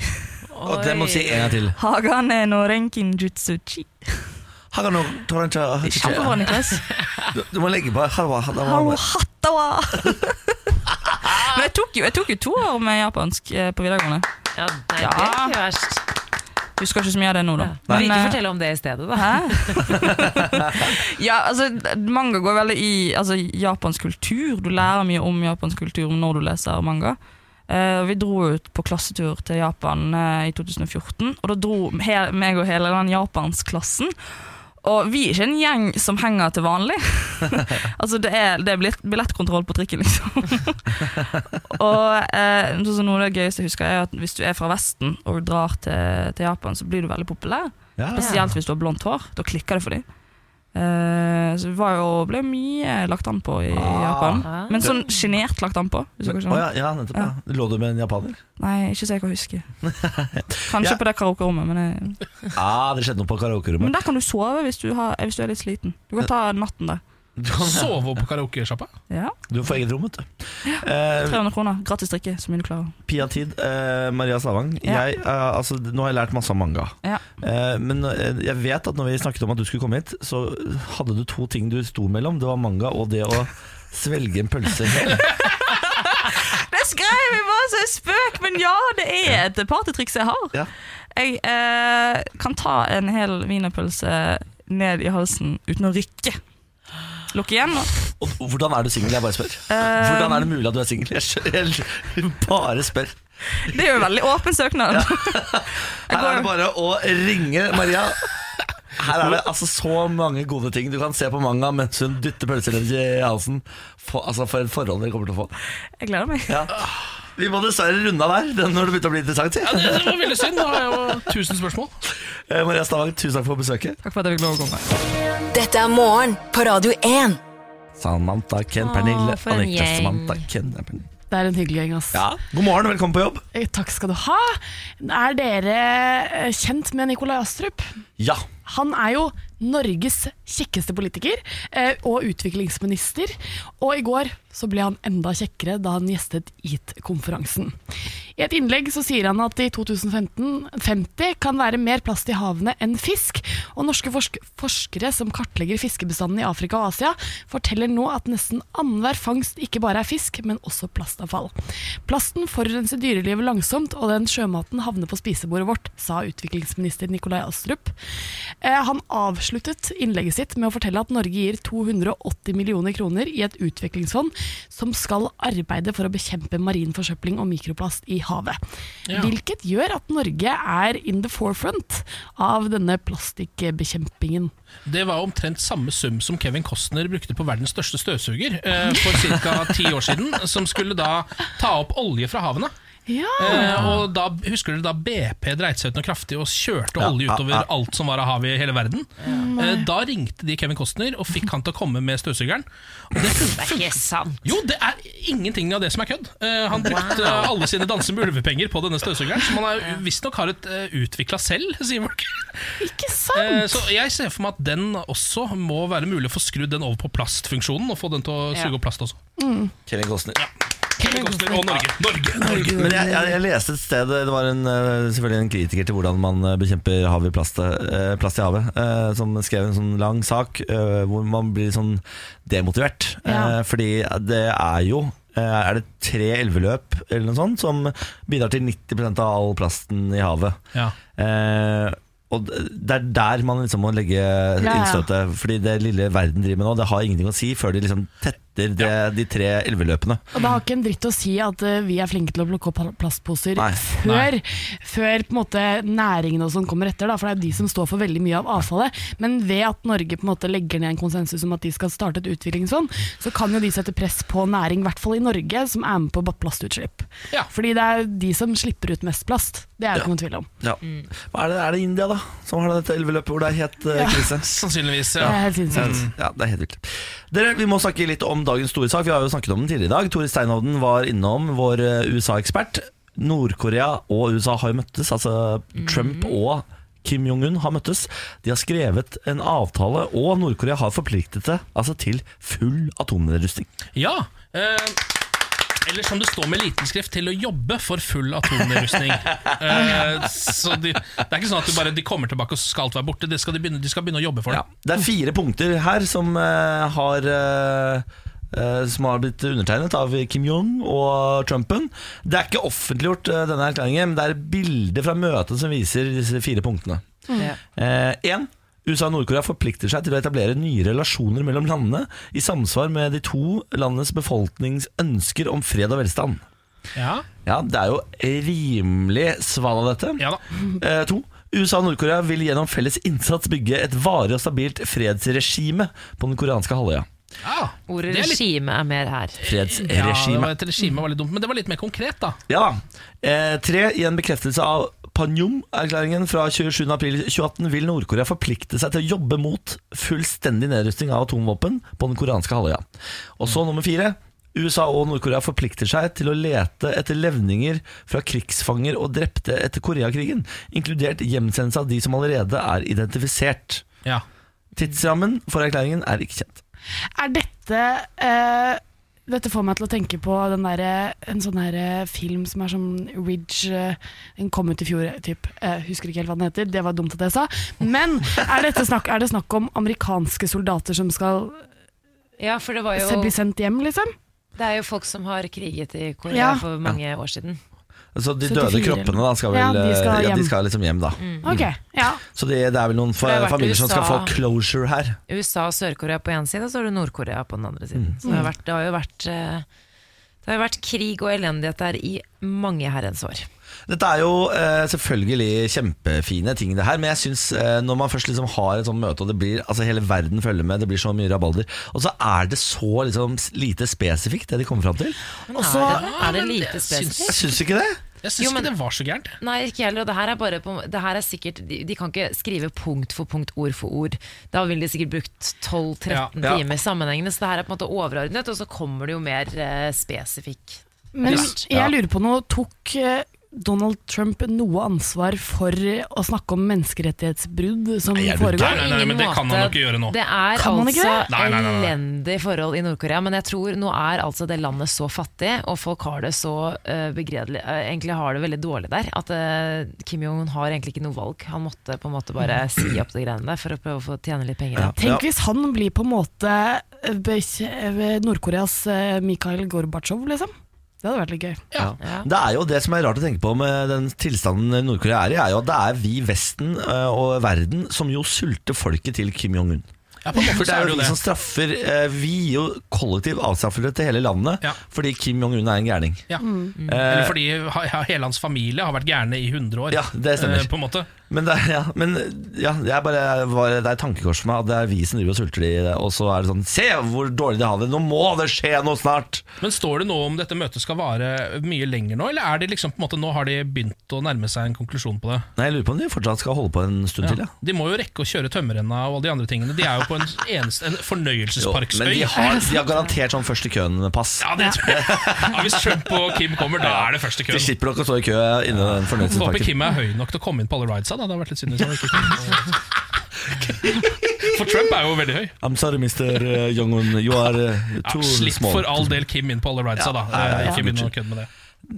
Og det må du si en gang til. Hagane no renkin jutsu chi. Hagano, Torancha, Kjempebra, Niklas. Du, du må legge på halva, hattawa! Men jeg tok, jo, jeg tok jo to år med japansk eh, på videregående. Ja, det er ikke verst. Husker ikke så mye av det nå, da. Men ikke eh, fortelle om det i stedet, da. Ja, altså, manga går veldig i altså, japansk kultur. Du lærer mye om japansk kultur når du leser manga. Uh, vi dro ut på klassetur til Japan uh, i 2014, og da dro he meg og hele den japansklassen. Og vi er ikke en gjeng som henger til vanlig. altså det er, det er billettkontroll på trikken, liksom. og eh, noe av det gøyeste jeg husker, er at hvis du er fra Vesten og drar til, til Japan, så blir du veldig populær. Ja. Spesielt hvis du har blondt hår. Da klikker det for dem. Eh, så var jo, ble mye lagt an på i Japan. Ah. Men sånn sjenert lagt an på. Hvis dere Å ja, ja, nettopp. Ja. Lå du med en japaner? Nei, ikke så jeg kan huske. Kanskje Ja. på det karaokerommet, men, jeg- Ja, det skjedde noe på men der kan du sove hvis du, har, hvis du er litt sliten. Du kan ta natten der. Sove på karaokesjappa? Ja, du får eget rom, vet du. Eh, 300 kroner. Gratis drikke, så mye du klarer. Pia Tid, eh, Maria Stavang. Ja. Jeg, eh, altså, nå har jeg lært masse om manga. Ja. Eh, men eh, jeg vet at når vi snakket om at du skulle komme hit, så hadde du to ting du sto mellom. Det var manga og det å svelge en pølse hel. Det skrev jeg bare som en spøk, men ja, det er et partytriks jeg har. Ja. Jeg eh, kan ta en hel wienerpølse ned i halsen uten å rykke. Lukke igjen. og- Og hvordan er du singel? Jeg bare spør. Eh, Hvordan er det mulig at du er singel? Jeg, jeg bare spør. Det er jo en veldig åpen søknad. Her er det bare å ringe Maria. Her er det altså så mange gode ting du kan se på manga mens hun dytter pølser i halsen. For, altså For et forhold dere kommer til å få. Jeg gleder meg. Ja. Vi må dessverre runde av der når det begynte å bli interessant. Ja, det, det var veldig synd. Nå har jeg jo tusen spørsmål. Eh, Maria Stavang, tusen takk for besøket. Takk for at jeg fikk lov å komme. Dette er morgen på Radio 1. Samantha, Ken, Åh, Pernille, for en Annika, gjeng. Samantha, Ken Pernille. Det er en hyggelig gjeng, ass. Ja, God morgen og velkommen på jobb. Eh, Takk skal du ha. Er dere eh, kjent med Nikolai Astrup? Ja. Han er jo Norges kjekkeste politiker eh, og utviklingsminister. Og i går så ble han enda kjekkere da han gjestet EAT-konferansen. I et innlegg så sier han at i 2050 kan være mer plast i havene enn fisk. Og norske forsk forskere som kartlegger fiskebestanden i Afrika og Asia, forteller nå at nesten annenhver fangst ikke bare er fisk, men også plastavfall. Plasten forurenser dyrelivet langsomt, og den sjømaten havner på spisebordet vårt, sa utviklingsminister Nikolai Astrup. Eh, han avsluttet innlegget sitt med å fortelle at Norge gir 280 millioner kroner i et utviklingsfond som skal arbeide for å bekjempe marin forsøpling og mikroplast i havet. Ja. Hvilket gjør at Norge er in the forefront av denne plastikkbekjempingen. Det var omtrent samme sum som Kevin Costner brukte på verdens største støvsuger eh, for ca. ti år siden, som skulle da ta opp olje fra havene. Ja. Eh, og da Husker dere da BP dreit seg ut noe kraftig og kjørte Ja, olje utover ja. alt som var av hav i hele verden? Eh, da ringte de Kevin Costner og fikk han til å komme med støvsugeren. Det Det er ikke sant. jo, det er ingenting av det som er kødd. Eh, han brukte wow. alle sine danser med ulvepenger på denne støvsugeren, som han visstnok har et uh, utvikla selv, sier folk. Ikke sant? Eh, så jeg ser for meg at den også må være mulig å få skrudd den over på plastfunksjonen, og få den til å suge opp plast også. Kevin Costner. Kevin Costner og Norge. Norge, Norge. Men jeg, jeg, jeg leste et sted Det var en, eh, selvfølgelig en kritiker til hvordan man eh, bekjemper hav i plast, eh, plast i havet, som skrev en sånn lang sak hvor man blir sånn demotivert. Ja. Fordi det er jo Er det tre elveløp eller noe sånt som bidrar til 90% av all plasten i havet? Ja. Eh, og det er der man liksom må legge ja. innstøtet. Fordi det lille verden driver med nå, det har ingenting å si før de liksom tetter etter det, de tre elveløpene. Og det har ikke en dritt å si at uh, vi er flinke til å plukke opp pla- plastposer Nei. før, før på en måte næringen og sånn kommer etter, da, for det er de som står for veldig mye av avfallet. Men ved at Norge på en måte legger ned en konsensus om at de skal starte et utviklingsfond, så kan jo de sette press på næring, i hvert fall i Norge, som er med på plastutslipp. Fordi det er de som slipper ut mest plast. Det er det ikke noen tvil om. Ja. Hva er, det, er det India da som har dette elveløpet hvor det er helt Ja. krise? Sannsynligvis, Det er helt sinnssykt. Ja, det er helt vilt. Dere, Vi må snakke litt om dagens store sak. Vi har jo snakket om den tidligere i dag. Tore Steinhovden var innom, vår eh, USA-ekspert. Nord-Korea og USA har jo møttes. Altså Trump og Kim Jong-un har møttes. De har skrevet en avtale, og Nord-Korea har forpliktet seg altså, til full atomnedrustning. Ja. Eh, eller som det står med liten skrift, til å jobbe for full atomnedrustning. uh, så de, det er ikke sånn at du bare, de kommer tilbake og så skal alt være borte. Det skal de, begynne, de skal begynne å jobbe for det. Det er fire punkter her som uh, har eh, eh, som har blitt undertegnet av Kim Jong og Trumpen. Det er ikke offentliggjort, denne erklæringen, men det er bilder fra møtet som viser disse fire punktene. Ja. Én. USA og Nord-Korea forplikter seg til å etablere nye relasjoner mellom landene i samsvar med de to landenes befolknings ønsker om fred og velstand. Ja. Ja, Det er jo rimelig sval av dette. Ja da. Eh, to. USA og Nord-Korea vil gjennom felles innsats bygge et varig og stabilt fredsregime på den koreanske halvøya. Ordet Det er litt- regime er mer her. Fredsregime. Ja, det var, et regime var litt dumt, men det var litt mer konkret, da. Ja da. Eh, tre, i en bekreftelse av Panjum-erklæringen fra 27.4.2018 vil Nord-Korea forplikte seg til å jobbe mot fullstendig nedrustning av atomvåpen på den koreanske halvøya. Og så nummer fire. USA og Nord-Korea forplikter seg til å lete etter levninger fra krigsfanger og drepte etter Koreakrigen, inkludert hjemsendelse av de som allerede er identifisert. Ja. Tidsrammen for erklæringen er ikke kjent. Er dette eh, Dette får meg til å tenke på den der, en sånn her eh, film som er sånn Ridge eh, Den kom ut i fjor, typ. Jeg husker ikke helt hva den heter. Det var dumt at jeg sa. Men er, snakk, er det snakk om amerikanske soldater som skal Ja, for det var jo bli sendt hjem, liksom? Det er jo folk som har kriget i Korea Ja. for mange år siden. Så de 74. døde kroppene da skal vel Ja, de skal ja, de hjem. skal liksom hjem, da. Ok, ja. Så det, det er vel noen det har fa vært familier som skal få USA. closure her. USA og Sør-Korea på én side, og så har du Nord-Korea på den andre siden. Mm. Så det har, vært, det har jo vært eh, Det har jo vært krig og elendighet der i mange herrens år. Dette er jo eh, selvfølgelig kjempefine ting, det her, men jeg syns eh, når man først liksom har et sånt møte, og det blir, altså hele verden følger med, det blir så mye rabalder, og så er det så liksom lite spesifikt, det de kommer fram til. Og så er, det, er det lite Jeg spesifikt? syns ikke det. Jeg syns ikke det var så gærent. Nei, ikke heller. Og det her er bare på, det her er sikkert de, de kan ikke skrive punkt for punkt, ord for ord. Da ville de sikkert brukt 12-13 Ja. Ja. timer sammenhengende. Så det her er på en måte overordnet, og så kommer det jo mer eh, spesifikk. Men ja. jeg lurer på noe. Tok eh, Donald Trump noe ansvar for å snakke om menneskerettighetsbrudd som Nei, foregår? Nei, Nei, nei, men det kan han nok ikke gjøre nå. Det er Kan altså det? Nei, nei, nei, nei. elendige forhold i Nord-Korea, men jeg tror nå er altså det landet så fattig, og folk har det så uh, begredelig uh, Egentlig har det veldig dårlig der, at uh, Kim Jong-un har egentlig ikke noe valg. Han måtte på en måte bare si opp de greiene der for å prøve å få tjene litt penger. Ja. Tenk hvis han blir på en måte Nord-Koreas Mikhail Gorbatsjov, liksom. Det hadde vært litt gøy. Ja. Det er jo det som er rart å tenke på med den tilstanden Nord-Korea er i, er jo at det er vi Vesten eh, og verden som jo sulter folket til Kim Jong-un. Ja, For det er jo vi som straffer eh, Vi gir jo kollektiv avstraffelse til hele landet fordi Kim Jong-un er en gærning. Ja. Eh, Eller fordi ha- ha- hele hans familie har vært gærne i 100 år. Ja, det stemmer. Eh, på en måte. Men, det, ja, men ja, jeg bare, var, det er et tankekors for meg at det er vi som driver og sulter de, og så er det sånn Se hvor dårlig de har det! Nå må det skje noe snart! Men Står det noe om dette møtet skal vare mye lenger nå, eller er det liksom på en måte nå har de begynt å nærme seg en konklusjon på det? Nei, Jeg lurer på om de fortsatt skal holde på en stund til. Ja. De må jo rekke å kjøre tømmerrenna og alle de andre tingene. De er jo på en, eneste, en fornøyelsesparksøy. men de har, de har garantert sånn først i køen-pass. Ja, det tror jeg. Ja, hvis Trump og Kim kommer, da er det først i De slipper nok å stå i kø innen den Håper. Kim er høy nok til å komme inn på alle ridesa. Da. Det hadde vært litt synd hvis han ikke kom. For Trump er jo veldig høy. I'm sorry, Mr. Jong-un. You are too Ja, slipp small. for all del Kim inn på alle ridesa, Ja, da. nei, nei, Ikke ja. begynn å kødde med det.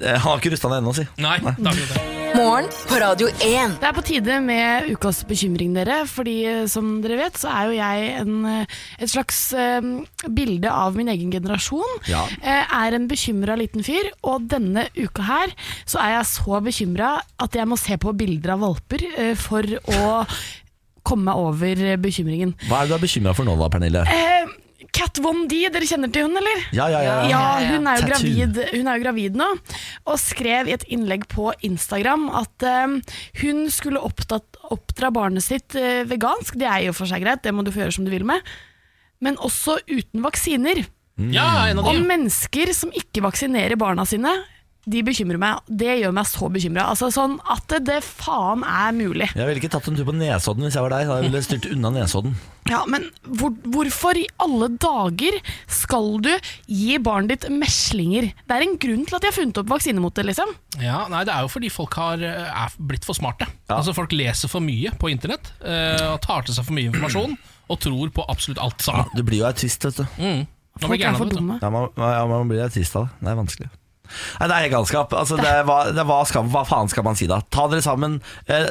Eh, Han har ikke rusta ned ennå, si. Nei, det er det. Morgen på Radio 1. Det er på tide med ukas bekymring, dere. Fordi eh, som dere vet, så er jo jeg en, eh, et slags um, bilde av min egen generasjon. Ja. Er en bekymra liten fyr, og denne uka her så er jeg så bekymra at jeg må se på bilder av valper for å komme meg over bekymringen. Hva er det du er bekymra for nå, da, Pernille? Eh, Kat Von D, dere kjenner til hun, eller? Ja, ja, ja. Ja, hun er jo, gravid, hun er jo gravid nå, og skrev i et innlegg på Instagram at eh, hun skulle opptatt, oppdra barnet sitt uh, vegansk. Det er jo for seg greit, det må du få gjøre som du vil med. Men også uten vaksiner. Ja, en av de. Og mennesker som ikke vaksinerer barna sine, de bekymrer meg. Det gjør meg så bekymra. Altså, sånn at det, det faen er mulig. Jeg ville ikke tatt en tur på Nesodden hvis jeg var deg. Da ville jeg styrt unna Nesodden. Ja, men hvor, hvorfor i alle dager skal du gi barnet ditt meslinger? Det er en grunn til at de har funnet opp vaksine mot det, liksom. Ja, nei, Det er jo fordi folk har, eh, er blitt for smarte. Altså Folk leser for mye på internett eh, og tar til seg for mye informasjon og tror på absolutt alt sammen. Du blir jo autist, vet du. Mm. Folk er for dumme. Ja, man, ja, man blir autist av det. Det er vanskelig. Nei, Det er helt galskap. Altså, det hva, det hva, skal, hva faen skal man si da? Ta dere sammen. Eh,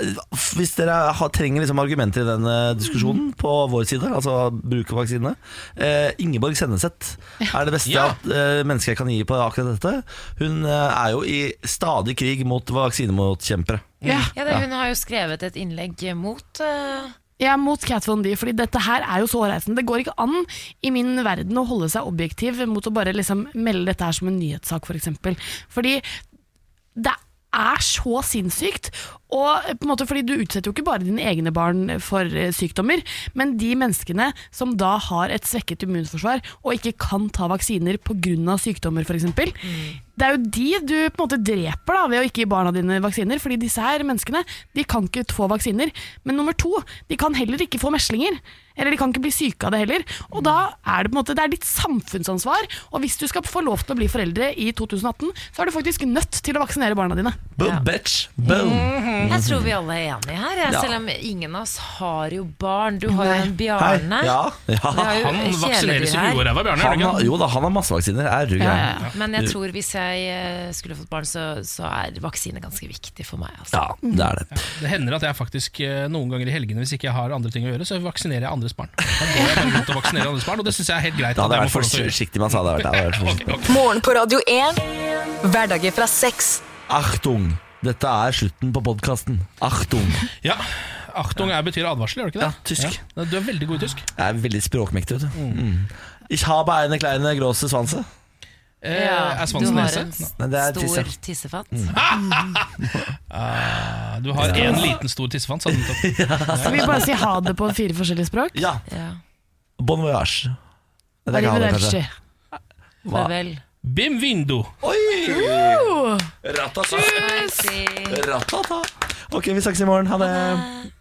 hvis dere har, trenger liksom argumenter i den diskusjonen diskusjonen på vår side, altså bruke vaksinene eh, Ingeborg Senneset er det beste Ja. at eh, mennesker kan gi på akkurat dette. Hun eh, er jo i stadig krig mot vaksinemotkjempere. Ja. Ja, det, hun har jo skrevet et innlegg mot eh, Jeg er mot Kat Von D, fordi dette her er jo så hårreisende. Det går ikke an i min verden å holde seg objektiv mot å bare liksom melde dette her som en nyhetssak, f.eks. For eksempel. fordi det er så sinnssykt. Og på en måte fordi Du utsetter jo ikke bare dine egne barn for eh, sykdommer, men de menneskene som da har et svekket immunforsvar og ikke kan ta vaksiner pga. sykdommer f.eks. Det er jo de du på en måte dreper da ved å ikke gi barna dine vaksiner. Fordi disse her menneskene de kan ikke få vaksiner. Men nummer to, de kan heller ikke få meslinger. Eller de kan ikke bli syke av det heller. Og da er det på en måte Det er ditt samfunnsansvar. Og hvis du skal få lov til å bli foreldre i 2018, så er du faktisk nødt til å vaksinere barna dine. Boom, bitch. Boom. Jeg tror vi alle er enige her, jeg, Ja. selv om ingen av oss har jo barn. Du har jo en Bjarne. Ja, ja. jo Han vaksineres i huet og ræva, Bjarne. Han, har- jo da, han har masse vaksiner. Er du gæren? Men jeg tror hvis jeg eh, skulle fått barn, så, så er vaksine ganske viktig for meg. Altså. Ja, det er det. Det hender at jeg faktisk eh, noen ganger i helgene, hvis ikke jeg har andre ting å gjøre, så vaksinerer jeg andres barn. Da går jeg bare rundt og vaksinerer andres barn, og det syns jeg er helt greit. Det hadde jeg vært forsiktig man sa det. Morgen på Radio 1. Hverdager fra seks. Achtung! Dette er slutten på podkasten. Achtung! Ja, Achtung er betyr advarsel, gjør det ikke det? Ja, tysk. Ja, Du er veldig god i tysk. Jeg er veldig språkmektig, vet du. Mm. Ich habe eine kleine große Svanse. Eh, Ja, er du svansen har nese? en Nei, det er stor tisse. tissefat. Ah, du har en liten stor tissefant. sa du nettopp. Skal vi bare si ha det på fire forskjellige språk? Ja. Ja. Bon voyage. Det er ikke ha det, Arrivederci. Farvel. Bimvindo! Oi! Uh! Ratata. Ratata. Ok, vi snakkes i morgen. Ha det.